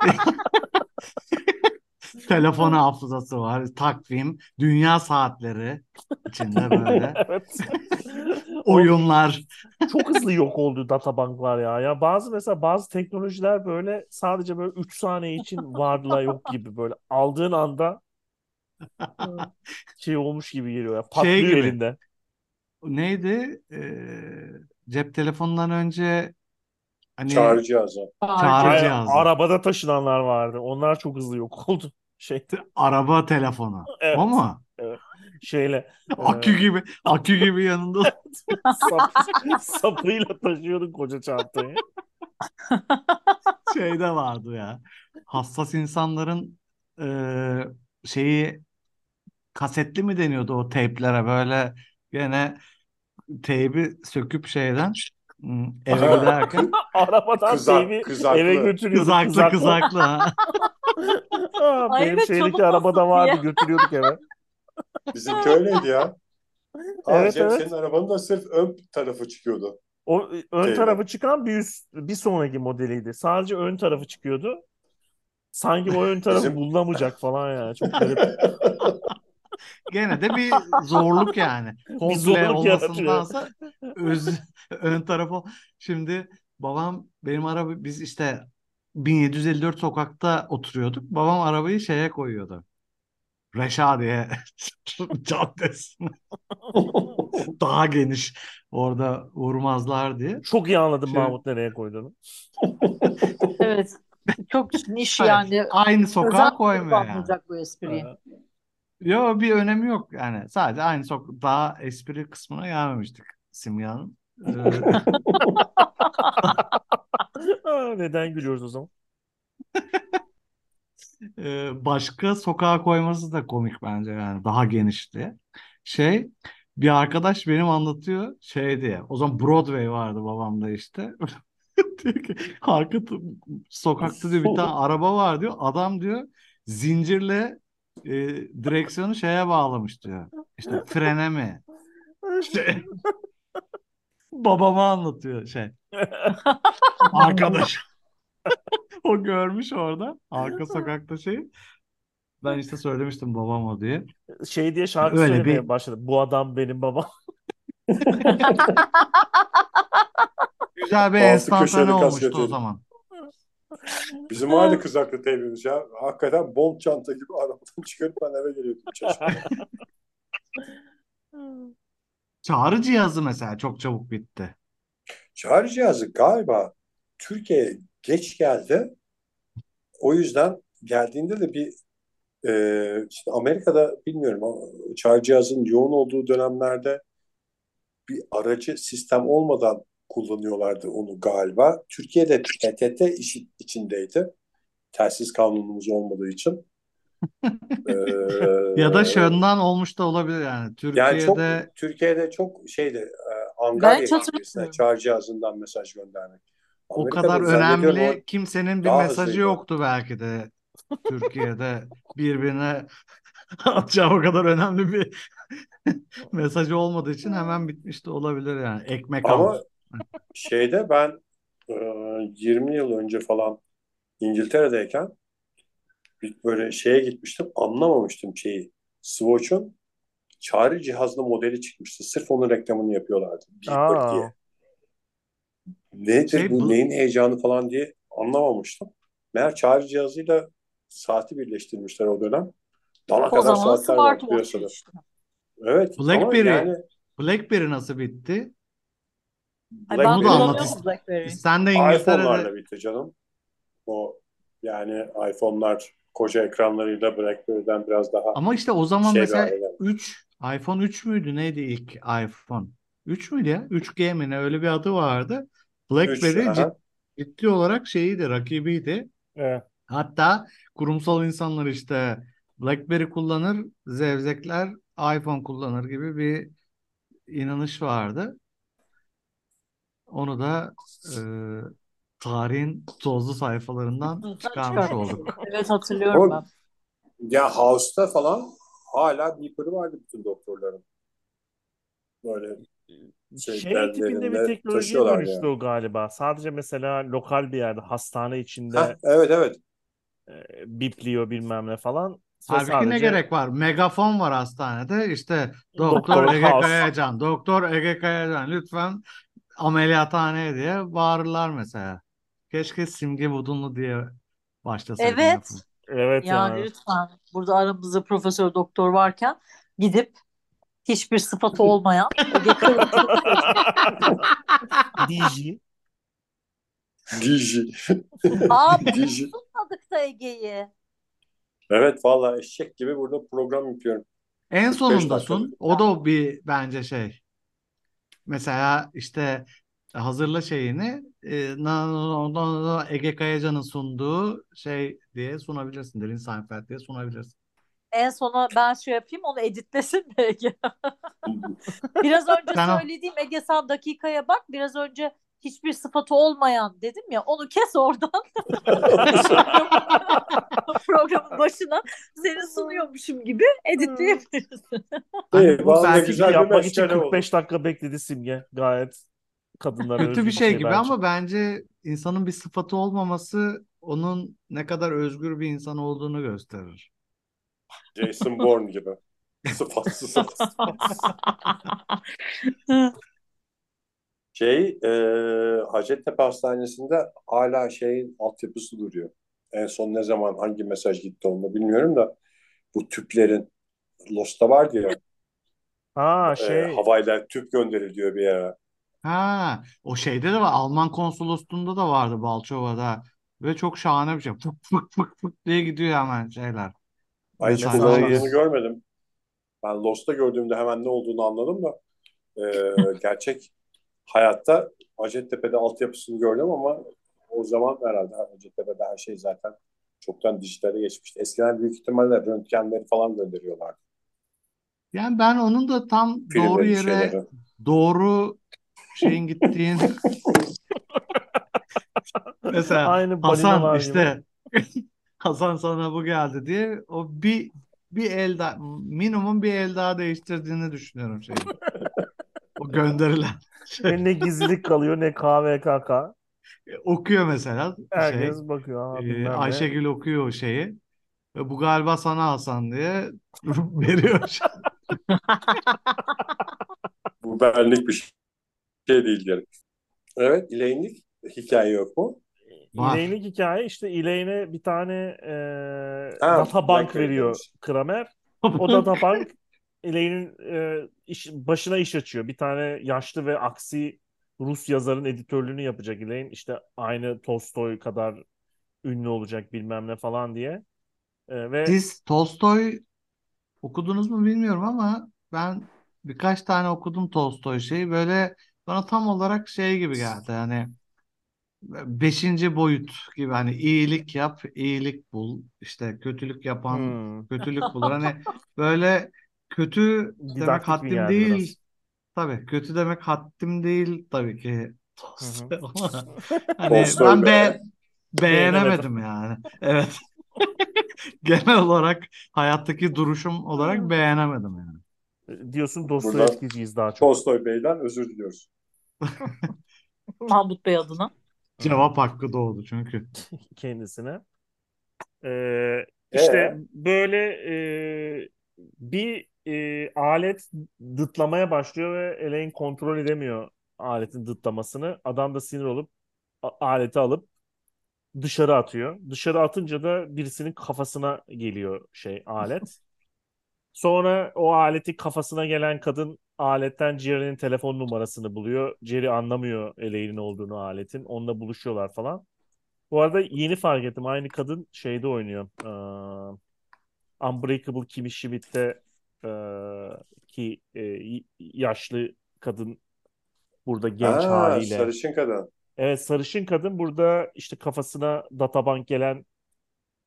<laughs> Telefon hafızası var, takvim, dünya saatleri içinde böyle <laughs> Evet. <laughs> Oyunlar. çok hızlı yok oldu databanklar ya. Ya bazı mesela bazı teknolojiler böyle sadece böyle 3 saniye için varla yok gibi böyle aldığın anda <laughs> şey olmuş gibi geliyor ya. Şey Patlıyor gibi. elinde. Neydi? Ee, cep telefonundan önce hani Çağrı cihazı. çağrı cihazı, arabada taşınanlar vardı. Onlar çok hızlı yok oldu. Şey, araba telefonu. O evet, mu? evet. Şeyle e, Akü gibi, akü gibi yanında. <laughs> sap, sapıyla taşıyordun koca çantayı. Şey de vardı ya. Hassas insanların e, şeyi kasetli mi deniyordu o teyplere böyle gene teybi söküp şeyden eve giderken Arabadan Kızak, teybi eve kızaklı. götürüyorduk. kızaklı Kızaklı. kızaklı ha. <laughs> <laughs> Aa, Ay benim şeydeki çabuk arabada vardı diye. götürüyorduk eve. Bizimki öyleydi ya. Aa, <laughs> Evet Cem evet. senin arabanın da sırf ön tarafı çıkıyordu. O ön Teybi. tarafı çıkan bir üst, bir sonraki modeliydi. Sadece ön tarafı çıkıyordu. Sanki o ön tarafı Bizim bulunamayacak falan yani. Çok garip. <laughs> Gene de bir zorluk yani. Bir Komple zorluk yaratıyor. olmasındansa öz, ön tarafı. Şimdi babam benim araba biz işte 1754 sokakta oturuyorduk. Babam arabayı şeye koyuyordu. Reşadiye <laughs> Caddesi'ne. <laughs> Daha geniş. Orada vurmazlar diye. Çok iyi anladım Şey, Mahmut nereye koyduğunu. Evet. Çok <laughs> niş yani. aynı sokağa Özel koymuyor yani. bu espriyi. Yok bir önemi yok yani. Sadece aynı sok daha espri kısmına gelmemiştik Simge Hanım. Ee, <laughs> Aa, Neden gülüyoruz o zaman? <laughs> e, başka sokağa koyması da komik bence yani daha genişti. Şey bir arkadaş benim anlatıyor şey diye. O zaman Broadway vardı babamda işte. <laughs> Diyor ki arka t- sokakta diyor bir tane araba var diyor. Adam diyor zincirle e, direksiyonu şeye bağlamış diyor. İşte frene mi? Şey, babama anlatıyor şey. <laughs> Arkadaş. <laughs> O görmüş orada arka sokakta şeyi. Ben işte söylemiştim babam o diye. Şey diye şarkı Öyle söylemeye bir başladı. Bu adam benim babam. <laughs> güzel bir Altı enstantane köşeli olmuştu o zaman. Bizim vardı kızaklı teybimiz ya. Hakikaten bol çanta gibi arabadan çıkarıp ben eve geliyordum. Çağrı cihazı mesela çok çabuk bitti. Çağrı cihazı galiba Türkiye'ye geç geldi. O yüzden geldiğinde de bir e, işte Amerika'da bilmiyorum ama çağrı cihazının yoğun olduğu dönemlerde bir aracı sistem olmadan kullanıyorlardı onu galiba. Türkiye'de PTT işi içindeydi. Telsiz kanunumuz olmadığı için. <laughs> Ya da Ee, şundan olmuş da olabilir yani. yani çok Türkiye'de Türkiye'de çok şeydi e, Angarya hatırlamıyorum. çağrı cihazından mesaj göndermek. o Amerika'da kadar zannediyorum o önemli kimsenin bir mesajı hızlıydı. yoktu belki de. Türkiye'de birbirine <laughs> atacağı o kadar önemli bir <laughs> mesajı olmadığı için hemen bitmiş de olabilir yani. Ekmek Ama şeyde ben e, 20 yıl önce falan İngiltere'deyken bir böyle şeye gitmiştim. Anlamamıştım şeyi. Swatch'un çağrı cihazlı modeli çıkmıştı. Sırf onun reklamını yapıyorlardı. Beeper diye. Nedir Şey, bu, bu- neyin heyecanı falan diye anlamamıştım. Meğer çağrı cihazıyla saati birleştirmişler o dönem. Bana O kadar zaman saatler var piyasada. işte. Evet BlackBerry. yani BlackBerry nasıl bitti? Ay da BlackBerry anlat kullanıyorum BlackBerry. Sen de iPhone'larla İngiltere'de bitti canım. O yani iPhone'lar koca ekranlarıyla BlackBerry'den biraz daha ama işte o zaman şey mesela geldi. 3 iPhone 3 müydü neydi ilk iPhone? 3 müydü ya? 3G mi ne öyle bir adı vardı. BlackBerry cid- ciddi olarak şeyiydi, rakibiydi. Evet. Hatta kurumsal insanlar işte BlackBerry kullanır, zevzekler iPhone kullanır gibi bir inanış vardı. Onu da e, tarihin tozlu sayfalarından çıkarmış olduk. Evet hatırlıyorum ben. Ama ya House'ta falan hala beeper'ı vardı bütün doktorların. Böyle şey, Şey tipinde bir teknolojiye dönüştü yani. o galiba. Sadece mesela lokal bir yerde hastane içinde Heh, evet evet. e, bipliyor bilmem ne falan. Halbuki ne sadece gerek var? Megafon var hastanede. İşte Doktor Ege. Kayacan, Doktor Ege Kayacan lütfen ameliyathaneye diye bağırırlar mesela. Keşke Simge Budunlu diye başlasaydım Evet. lafım. Evet Yani ya. lütfen burada aramızda profesör doktor varken gidip hiçbir sıfatı olmayan Ege Kayacan'ı DJ. DJ. Aa <laughs> DJ. bulmadık da Ege'yi. Evet vallahi eşek gibi burada program yapıyorum. En 45 sonunda dakika. sun. O da bir bence şey. Mesela işte hazırla şeyini e, Ege Kayacan'ın sunduğu şey diye sunabilirsin. Derin Seinfeld diye sunabilirsin. En sona ben şey yapayım onu editlesin de Ege. <laughs> Biraz önce o- söylediğim Ege sen dakikaya bak. Biraz önce hiçbir sıfatı olmayan dedim ya onu kes oradan. <laughs> Programın başına seni sunuyormuşum gibi editleyebilirsin. Hani bu vallahi belki güzel Yapmak için meşgale oldu. 45 dakika bekledi Simge. Gayet kadınlara Kötü bir şey şey gibi bence. ama bence insanın bir sıfatı olmaması onun ne kadar özgür bir insan olduğunu gösterir. Jason Bourne gibi. <laughs> Sıfatsız sıfatsız. <laughs> Şey, e, Hacettepe Hastanesi'nde hala şeyin altyapısı duruyor. En son ne zaman hangi mesaj gitti onu bilmiyorum da bu tüplerin Lost'ta vardı ya Ha e, şey havayla tüp gönderiliyor bir yere. Ha, o şeyde de var. Alman konsolosluğunda da vardı Balçova'da. Ve çok şahane bir şey. Fık fık fık fık diye gidiyor hemen şeyler. Ay hiç Mesajlar. kullanıldığını görmedim. Ben Lost'ta gördüğümde hemen ne olduğunu anladım da e, <laughs> gerçek hayatta Hacettepe'de altyapısını gördüm ama o zaman herhalde Hacettepe'de her şey zaten çoktan dijitale geçmişti. Eskiden büyük ihtimalle röntgenleri falan gönderiyorlardı. Yani ben onun da tam doğru Filmleri, yere şeyleri. doğru şeyin gittiğini <laughs> mesela aynı Hasan işte <laughs> Hasan sana bu geldi diye o bir bir el daha minimum bir el daha değiştirdiğini düşünüyorum şeyi. O <laughs> gönderilen şey. Ne gizlilik kalıyor ne KVKK. Okuyor mesela şey Herkes bakıyor. Ha, e, bilmem ne. Ayşegül okuyor o şeyi. Ve bu galiba sana Hasan diye veriyor. Bu benlik bir şey değil diyelim. Evet, ileyinlik hikaye yok mu? Var. İleynik hikaye işte İleyne bir tane e, Ha, data bank BlackBerry veriyor demiş. Kramer. <laughs> O data bank İley'nin e, iş, başına iş açıyor. Bir tane yaşlı ve aksi Rus yazarın editörlüğünü yapacak İley'in. İşte aynı Tolstoy kadar ünlü olacak bilmem ne falan diye. E, ve Siz Tolstoy okudunuz mu bilmiyorum ama ben birkaç tane okudum Tolstoy şeyi böyle bana tam olarak şey gibi geldi hani beşinci boyut gibi hani iyilik yap iyilik bul işte kötülük yapan Hmm, kötülük bulur hani <laughs> böyle kötü demek didaktik mi haddim değil biraz? tabii kötü demek haddim değil tabii ki <laughs> ama hani Tolstoy ben be. be Beğenemedim. beğenemedim yani evet <laughs> Genel olarak hayattaki duruşum olarak beğenemedim yani. Diyorsun Dostoyevskiciyiz daha çok Tolstoy Bey'den özür diliyoruz. <laughs> Mahmut Bey adına. Cevap hakkı doğdu çünkü. <laughs> kendisine. Ee, işte Ee? böyle e, bir e, alet dıtlamaya başlıyor ve Elaine kontrol edemiyor aletin dıtlamasını. Adam da sinir olup a- aleti alıp dışarı atıyor. Dışarı atınca da birisinin kafasına geliyor şey alet. <laughs> Sonra o aleti kafasına gelen kadın aletten Jerry'nin telefon numarasını buluyor. Jerry anlamıyor Elaine'in olduğunu aletin. Onunla buluşuyorlar falan. Bu arada yeni fark ettim. Aynı kadın şeyde oynuyor. Ee, Unbreakable Kimmy Schmidt'te ee, ki y- yaşlı kadın burada genç Ha, haliyle. sarışın kadın. Evet sarışın kadın burada işte kafasına databank gelen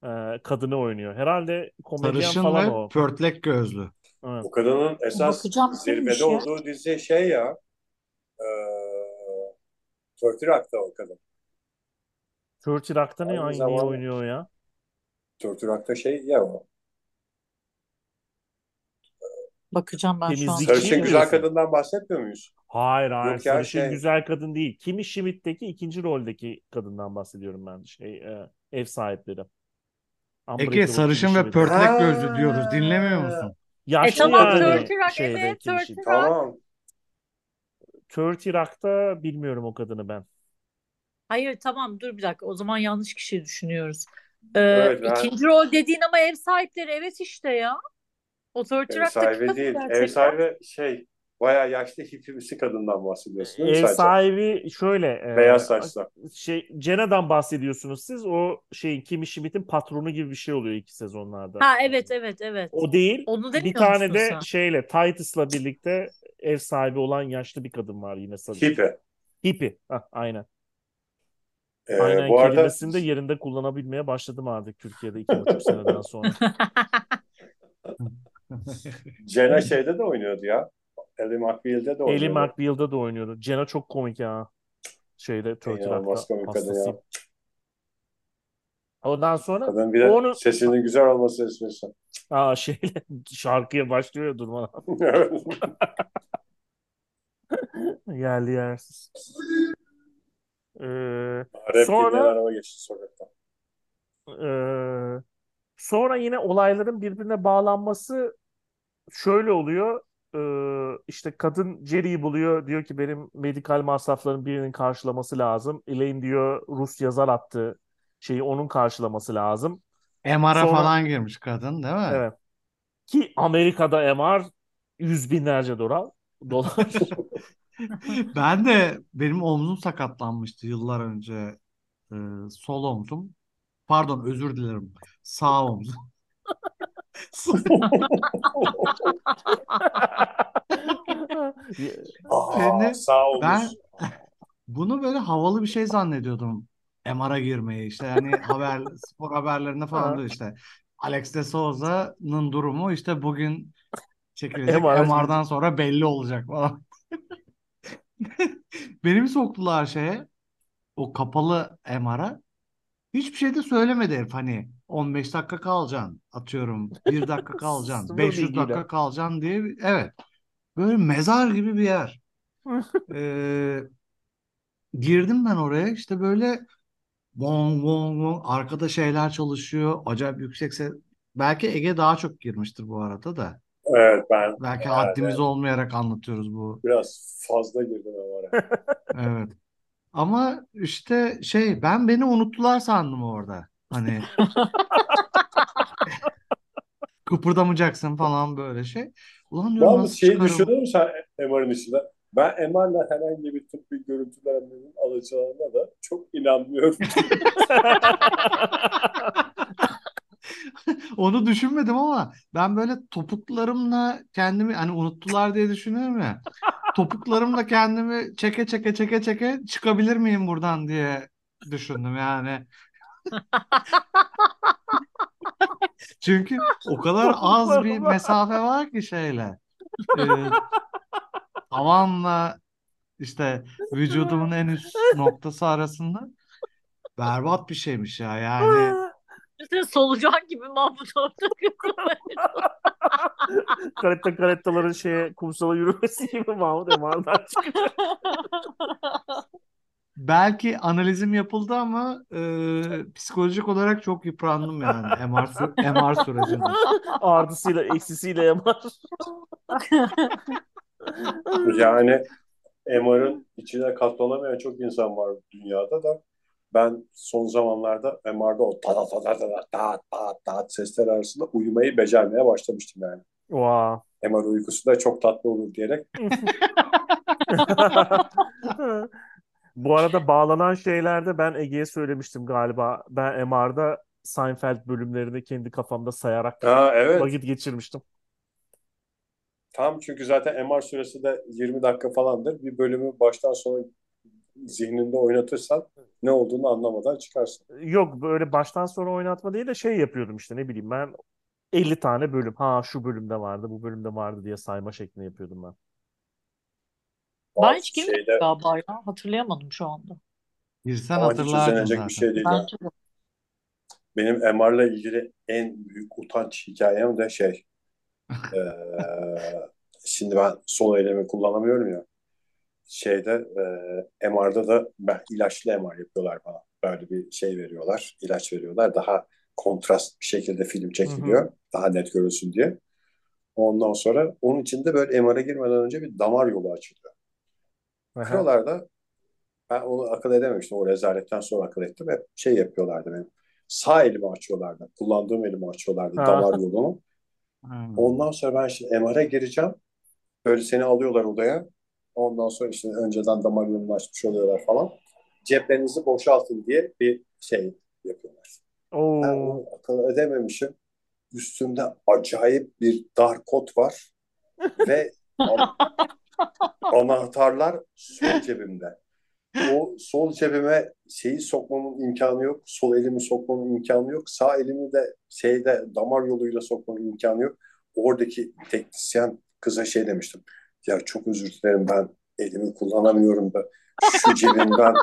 ee, kadını oynuyor. Herhalde komedyen Sarışın falan ve o. pörtlek gözlü. Evet. Bu kadının esas Bakacağım zirvede ya? olduğu dizi şey ya. E, Thirty Rock'ta o kadın. Kurt Rock'ta ne Aynı aynı zamanda- oynuyor ya? Thirty Rock'ta şey ya o. Bakacağım ben şu an. Temizlikçi Sarışın mi güzel diyorsun? kadından bahsetmiyor muyuz? Hayır hayır Yok ya, sarışın şey- güzel kadın değil. Kimmy Schmidt'teki ikinci roldeki kadından bahsediyorum ben. Şey e, ev sahipleri. Ege Unbreakable sarışın ve Schmidt. pörtlek gözlü diyoruz. Dinlemiyor musun? E Yaşlı tamam yani Turkey Rock şeyde evet Turkey Schmidt. Rock. Tamam. Thirty Rock'ta bilmiyorum o kadını ben. Hayır tamam dur bir dakika o zaman yanlış kişiyi düşünüyoruz. Ee, Evet, ben- ikinci rol dediğin ama ev sahipleri evet işte ya. Authority Ev Rock'taki sahibi kadın değil. gerçekten. Ev sahibi şey bayağı yaşlı hippimsi kadından bahsediyorsun değil mi Ev sadece? sahibi şöyle e, Beyaz saçlı. şey Cenna'dan bahsediyorsunuz siz. O şeyin Kimmy Schmidt'in patronu gibi bir şey oluyor iki sezonlarda. Ha evet evet evet. O değil. Onu Bir tane de sen? şeyle Titus'la birlikte ev sahibi olan yaşlı bir kadın var yine sarışın. Hippi. Hippie. Hah, aynen. Ee, Aynen bu arada kelimesini de yerinde kullanabilmeye başladım artık Türkiye'de iki buçuk seneden sonra. <laughs> Jenna şeyde de oynuyordu ya. Ellie McBeal'de de Ellie oynuyordu. McBeal'da da oynuyordu. Jenna çok komik ya. Şeyde İnanılmaz Rock'ta. Ondan sonra Kadın bir de onu sesinin güzel olması istiyorsan. aa, şeyle <laughs> şarkıya başlıyor durmadan. <laughs> Yerli yersiz. Ee, Rap Sonra- araba geçti sokaktan. Ee, sonra yine olayların birbirine bağlanması şöyle oluyor. Ee, işte kadın Jerry'i buluyor. Diyor ki benim medikal masrafların birinin karşılaması lazım. Elaine diyor Rus yazar attı. Şeyi onun karşılaması lazım. MR'a Sonra- falan girmiş kadın değil mi? Evet. Ki Amerika'da MR yüz binlerce dolar. dolar. <laughs> Ben de benim omzum sakatlanmıştı yıllar önce. Ee, sol omzum. Pardon özür dilerim. Sağ omzum. Aa, sağ omuz. ben- Bunu böyle havalı bir şey zannediyordum. MR'a girmeyi işte hani haber spor haberlerinde falan diyor işte. Alex de Souza'nın durumu işte bugün çekilecek MR'dan sonra belli olacak falan. <laughs> Beni bir soktular şeye o kapalı MR'a. Hiçbir şey de söylemedi herif hani 15 dakika kalacaksın atıyorum 1 dakika kalacaksın <laughs> Sıfır 500 bilgiyle. dakika kalacaksın diye bir- evet böyle mezar gibi bir yer. <laughs> Ee, girdim ben oraya işte böyle Bong bong bong arkada şeyler çalışıyor. Acayip yüksek ses. Belki Ege daha çok girmiştir bu arada da. Evet ben Belki Evet, haddimiz olmayarak anlatıyoruz bu. biraz fazla girdim ama. Evet. Ama işte şey ben beni unuttular sandım orada. Hani <laughs> kıpırdamayacaksın falan böyle şey. Ulan diyorum Yalnız nasıl şeyi çıkarım? düşünür müsün MR'ın içinde? Ben MR'la herhangi bir tıbbi görüntülenmenin alacağına da çok inanmıyorum. <laughs> Onu düşünmedim ama ben böyle topuklarımla kendimi hani unuttular diye düşünüyorum ya. Topuklarımla kendimi çeke çeke çeke çeke çıkabilir miyim buradan diye düşündüm yani. <laughs> Çünkü o kadar az bir mesafe var ki şeyle. Ee, <laughs> tavanla işte vücudumun en üst <laughs> noktası arasında berbat bir şeymiş ya yani. İşte Solucan gibi Mahmut orada Karetta karettaların şeye kumsala yürümesi gibi Mahmut MR'dan çıkıyor. Belki analizim yapıldı ama e, <laughs> psikolojik olarak çok yıprandım yani MR, MR sürecinde. <laughs> Artısıyla eksisiyle MR. Yani MR'ın içine katlanamayan çok insan var dünyada da ben son zamanlarda MR'da o ta ta ta ta ta ta ta ta sesler arasında uyumayı becermeye başlamıştım yani. Vaa. MR uykusu da çok tatlı olur diyerek. <laughs> Bu arada bağlanan şeylerde ben Ege'ye söylemiştim galiba. Ben MR'da Seinfeld bölümlerini kendi kafamda sayarak Ha evet. vakit geçirmiştim. Tam çünkü zaten MR süresi de 20 dakika falandır. Bir bölümü baştan sona zihninde oynatırsan ne olduğunu anlamadan çıkarsın. Yok böyle baştan sona oynatma değil de şey yapıyordum işte ne bileyim ben 50 tane bölüm. Ha şu bölümde vardı, bu bölümde vardı diye sayma şeklinde yapıyordum ben. Ben hiç girmedim Şeyde galiba ya. Hatırlayamadım şu anda. Girsen ama hiç hatırlardın zaten. bir şey değil. Bence de. Benim MR'la ilgili en büyük utanç hikayem de şey. <laughs> eee, şimdi ben sol elimi kullanamıyorum ya. Şeyde eee MR'da da ben ilaçlı MR yapıyorlar bana. Böyle bir şey veriyorlar, ilaç veriyorlar. Daha kontrast bir şekilde film çekiliyor. Daha net görülsün diye. Ondan sonra onun için de böyle MR'a girmeden önce bir damar yolu açılıyor. Bakıyorlar ben onu akıl edememiştim. O rezaletten sonra akıl ettim. Hep şey yapıyorlardı benim. Sağ elimi açıyorlardı. Kullandığım elimi açıyorlardı. Ha. Damar yolunu. Hmm. Ondan sonra ben şimdi MR'a gireceğim. Böyle seni alıyorlar odaya. Ondan sonra işte önceden damar yolunu açmış oluyorlar falan. Ceplerinizi boşaltın diye bir şey yapıyorlar. Ben Oo. onu akıl edememişim. Üstümde acayip bir dar kot var. <laughs> Ve anahtarlar sol cebimde. O sol cebime şeyi sokmamın imkanı yok. Sol elimi sokmamın imkanı yok. Sağ elimi de şeyde damar yoluyla sokmamın imkanı yok. Oradaki teknisyen kıza şey demiştim. Ya çok özür dilerim ben elimi kullanamıyorum da şu cebimden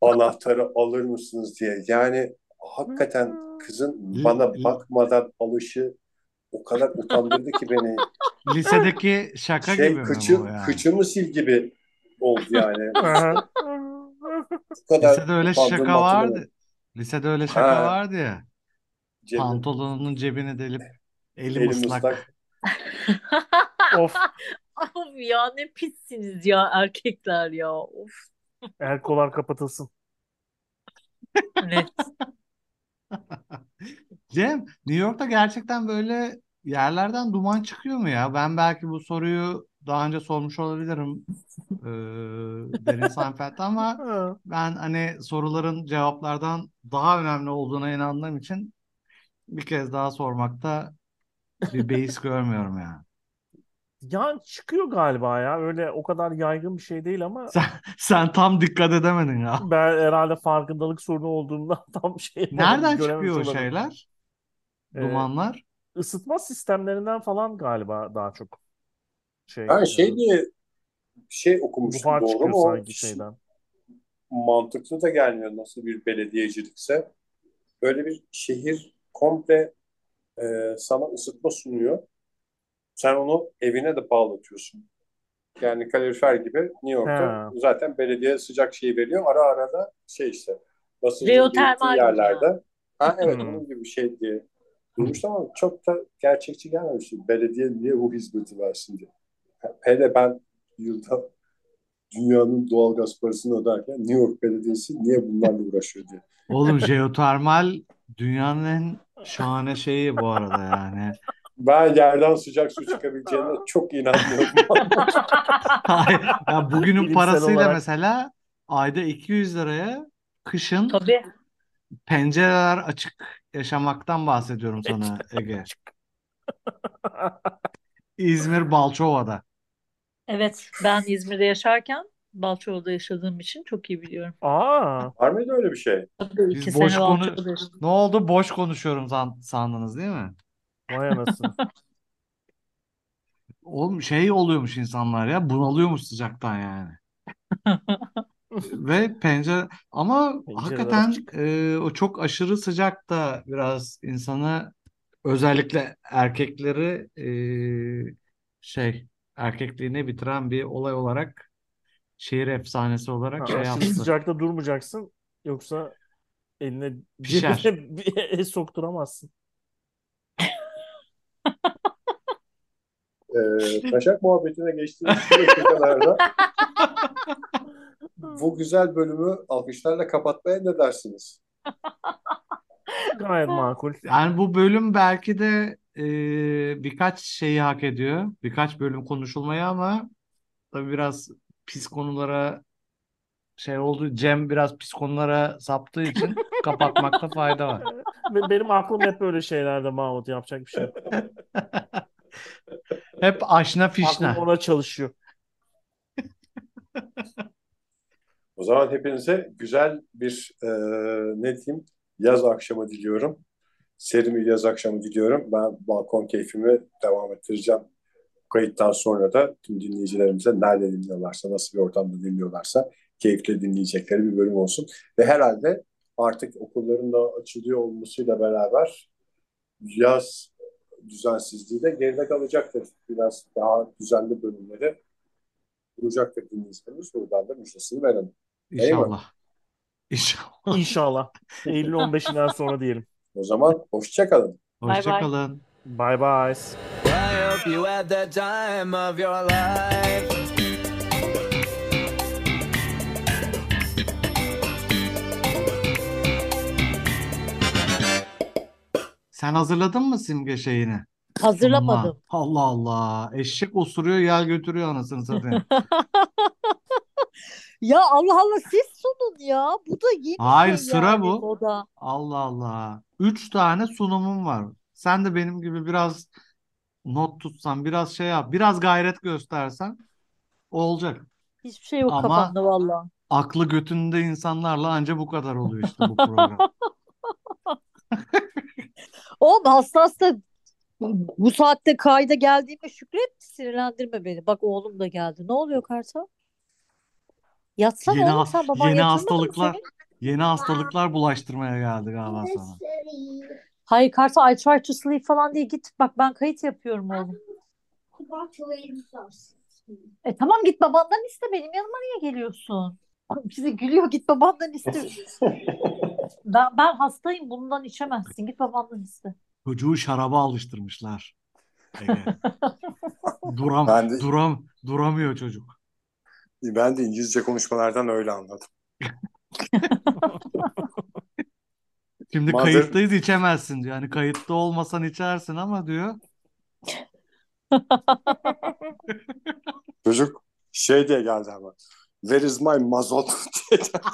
anahtarı alır mısınız diye. Yani hakikaten kızın bana bakmadan alışı o kadar utandırdı ki beni. Lisedeki şaka Şey gibi mi kıçı, bu yani? kıçımı sil gibi oldu yani. <laughs> Kadar Lisede öyle şaka vardı. Lisede öyle şaka Ha. vardı ya. Cebim- Pantolonunun cebini delip elim elim ıslak. ıslak. <laughs> Of. Of ya ne pissiniz ya erkekler ya. Of. El kolar kapatılsın. Net. <laughs> Cem, New York'ta gerçekten böyle yerlerden duman çıkıyor mu ya? Ben belki bu soruyu daha önce sormuş olabilirim eee Derin Seinfeld'de ama <laughs> ben hani soruların cevaplardan daha önemli olduğuna inandığım için bir kez daha sormakta bir beis <laughs> görmüyorum yani. Ya çıkıyor galiba ya. Öyle o kadar yaygın bir şey değil ama Sen, sen tam dikkat edemedin ya. ben herhalde farkındalık sorunu olduğundan <laughs> tam şey Nereden çıkıyor o şeyler? Dumanlar? Isıtma sistemlerinden falan galiba daha çok şey. Ben e, şey diye bir şey okumuştum buhar doğru çıkıyor mu? Sanki şeyden. mantıklı da gelmiyor nasıl bir belediyecilikse. Böyle bir şehir komple e, sana ısıtma sunuyor. Sen onu evine de bağlatıyorsun. Yani kalorifer gibi New York'ta Ha. zaten belediye sıcak şeyi veriyor. Ara ara da şey işte basıncın Jeotermal gibi yerlerde. Ha evet Hmm. onun gibi bir şey diye duymuştum ama çok da gerçekçi gelmemişti. Belediye niye bu hizmeti versin diye. Hele ben yılda dünyanın doğalgaz parasını öderken New York Belediyesi niye bunlarla uğraşıyor diye. Oğlum jeotermal dünyanın en şahane şeyi bu arada yani. Ben yerden sıcak su çıkabileceğine çok inanmıyorum. Hayır, ya bugünün Bilimsel parasıyla olarak. mesela ayda 200 liraya kışın Tabii. pencereler açık yaşamaktan bahsediyorum sana Ege. <laughs> İzmir Balçova'da. Evet ben İzmir'de yaşarken Balçova'da yaşadığım için çok iyi biliyorum. Aa, Var mıydı öyle bir şey? Tabii Biz iki boş konu Balçova'da yaşadım. ne oldu? Boş konuşuyorum san- sandınız değil mi? vay anasını. Oğlum şey oluyormuş insanlar ya bunalıyormuş sıcaktan yani. <laughs> Ve pencere ama Pencereler hakikaten açık. e, o çok aşırı sıcak da biraz insanı özellikle erkekleri e, şey erkekliğini bitiren bir olay olarak şehir efsanesi olarak Ha, şey yaptı. sıcakta durmayacaksın. Yoksa eline Pişer. cebine <laughs> sokturamazsın. Ee, taşak muhabbetine geçtiğimiz şu dakikalarda <laughs> bu güzel bölümü alkışlarla kapatmaya ne dersiniz? <laughs> Gayet makul. Yani bu bölüm belki de e, birkaç şeyi hak ediyor. Birkaç bölüm konuşulmayı ama tabii biraz pis konulara şey oldu. Cem biraz pis konulara saptığı için <laughs> kapatmakta fayda var. Benim aklım hep böyle şeylerde Mahmut yapacak bir şey. yok. <laughs> Hep aşna Aklım fişna. ona çalışıyor. O zaman hepinize güzel bir e, ne diyeyim yaz akşamı diliyorum. Serin bir yaz akşamı diliyorum. Ben balkon keyfimi devam ettireceğim. Kayıttan sonra da tüm dinleyicilerimize nerede dinliyorlarsa, nasıl bir ortamda dinliyorlarsa keyifle dinleyecekleri bir bölüm olsun. Ve herhalde artık okulların da açılıyor olmasıyla beraber yaz düzensizliği de geride kalacaktır. Biraz daha düzenli bölümleri bulacaktır dinleyicilerimiz. Buradan da müjdesini verelim. İnşallah. İnşallah. İnşallah. Eylül 15'inden sonra diyelim. O zaman hoşçakalın. Hoşçakalın. Bye bye. I hope you had the time of your life. Sen hazırladın mı simge şeyini? Hazırlamadım. Allah Allah. Eşek osuruyor yel götürüyor anasını satayım. <laughs> Ya Allah Allah siz sunun ya. Bu da yeni Hayır, şey sıra yani bu. moda. Allah Allah. Üç tane sunumum var. Sen de benim gibi biraz not tutsan, biraz şey yap, biraz gayret göstersen olacak. Hiçbir şey yok Ama- kafamda valla. Aklı götünde insanlarla anca bu kadar oluyor işte bu program. <laughs> <laughs> Oğlum hasta hasta bu saatte kayda geldiğime şükret sinirlendirme beni. Bak oğlum da geldi. Ne oluyor Kartal? Yatsana Yeni oğlum has- sen baban yeni yatırmadı mı hastalıklar seni? yeni hastalıklar bulaştırmaya geldi galiba sana. Hayır Kartal I try to sleep falan değil. Git bak ben kayıt yapıyorum oğlum. E tamam git babandan iste benim yanıma niye geliyorsun? Bize gülüyor git babandan iste. <laughs> Ben, ben hastayım bundan içemezsin. Git babandan iste. Çocuğu şaraba alıştırmışlar. Ege. <laughs> Duram, Ben de- duram, duramıyor çocuk. Ben de İngilizce konuşmalardan öyle anladım. <laughs> Şimdi Mother- kayıttayız içemezsin diyor. Yani kayıtta olmasan içersin ama diyor. <laughs> Çocuk şey diye geldi ama. Where is my mazot <laughs> diye geldi.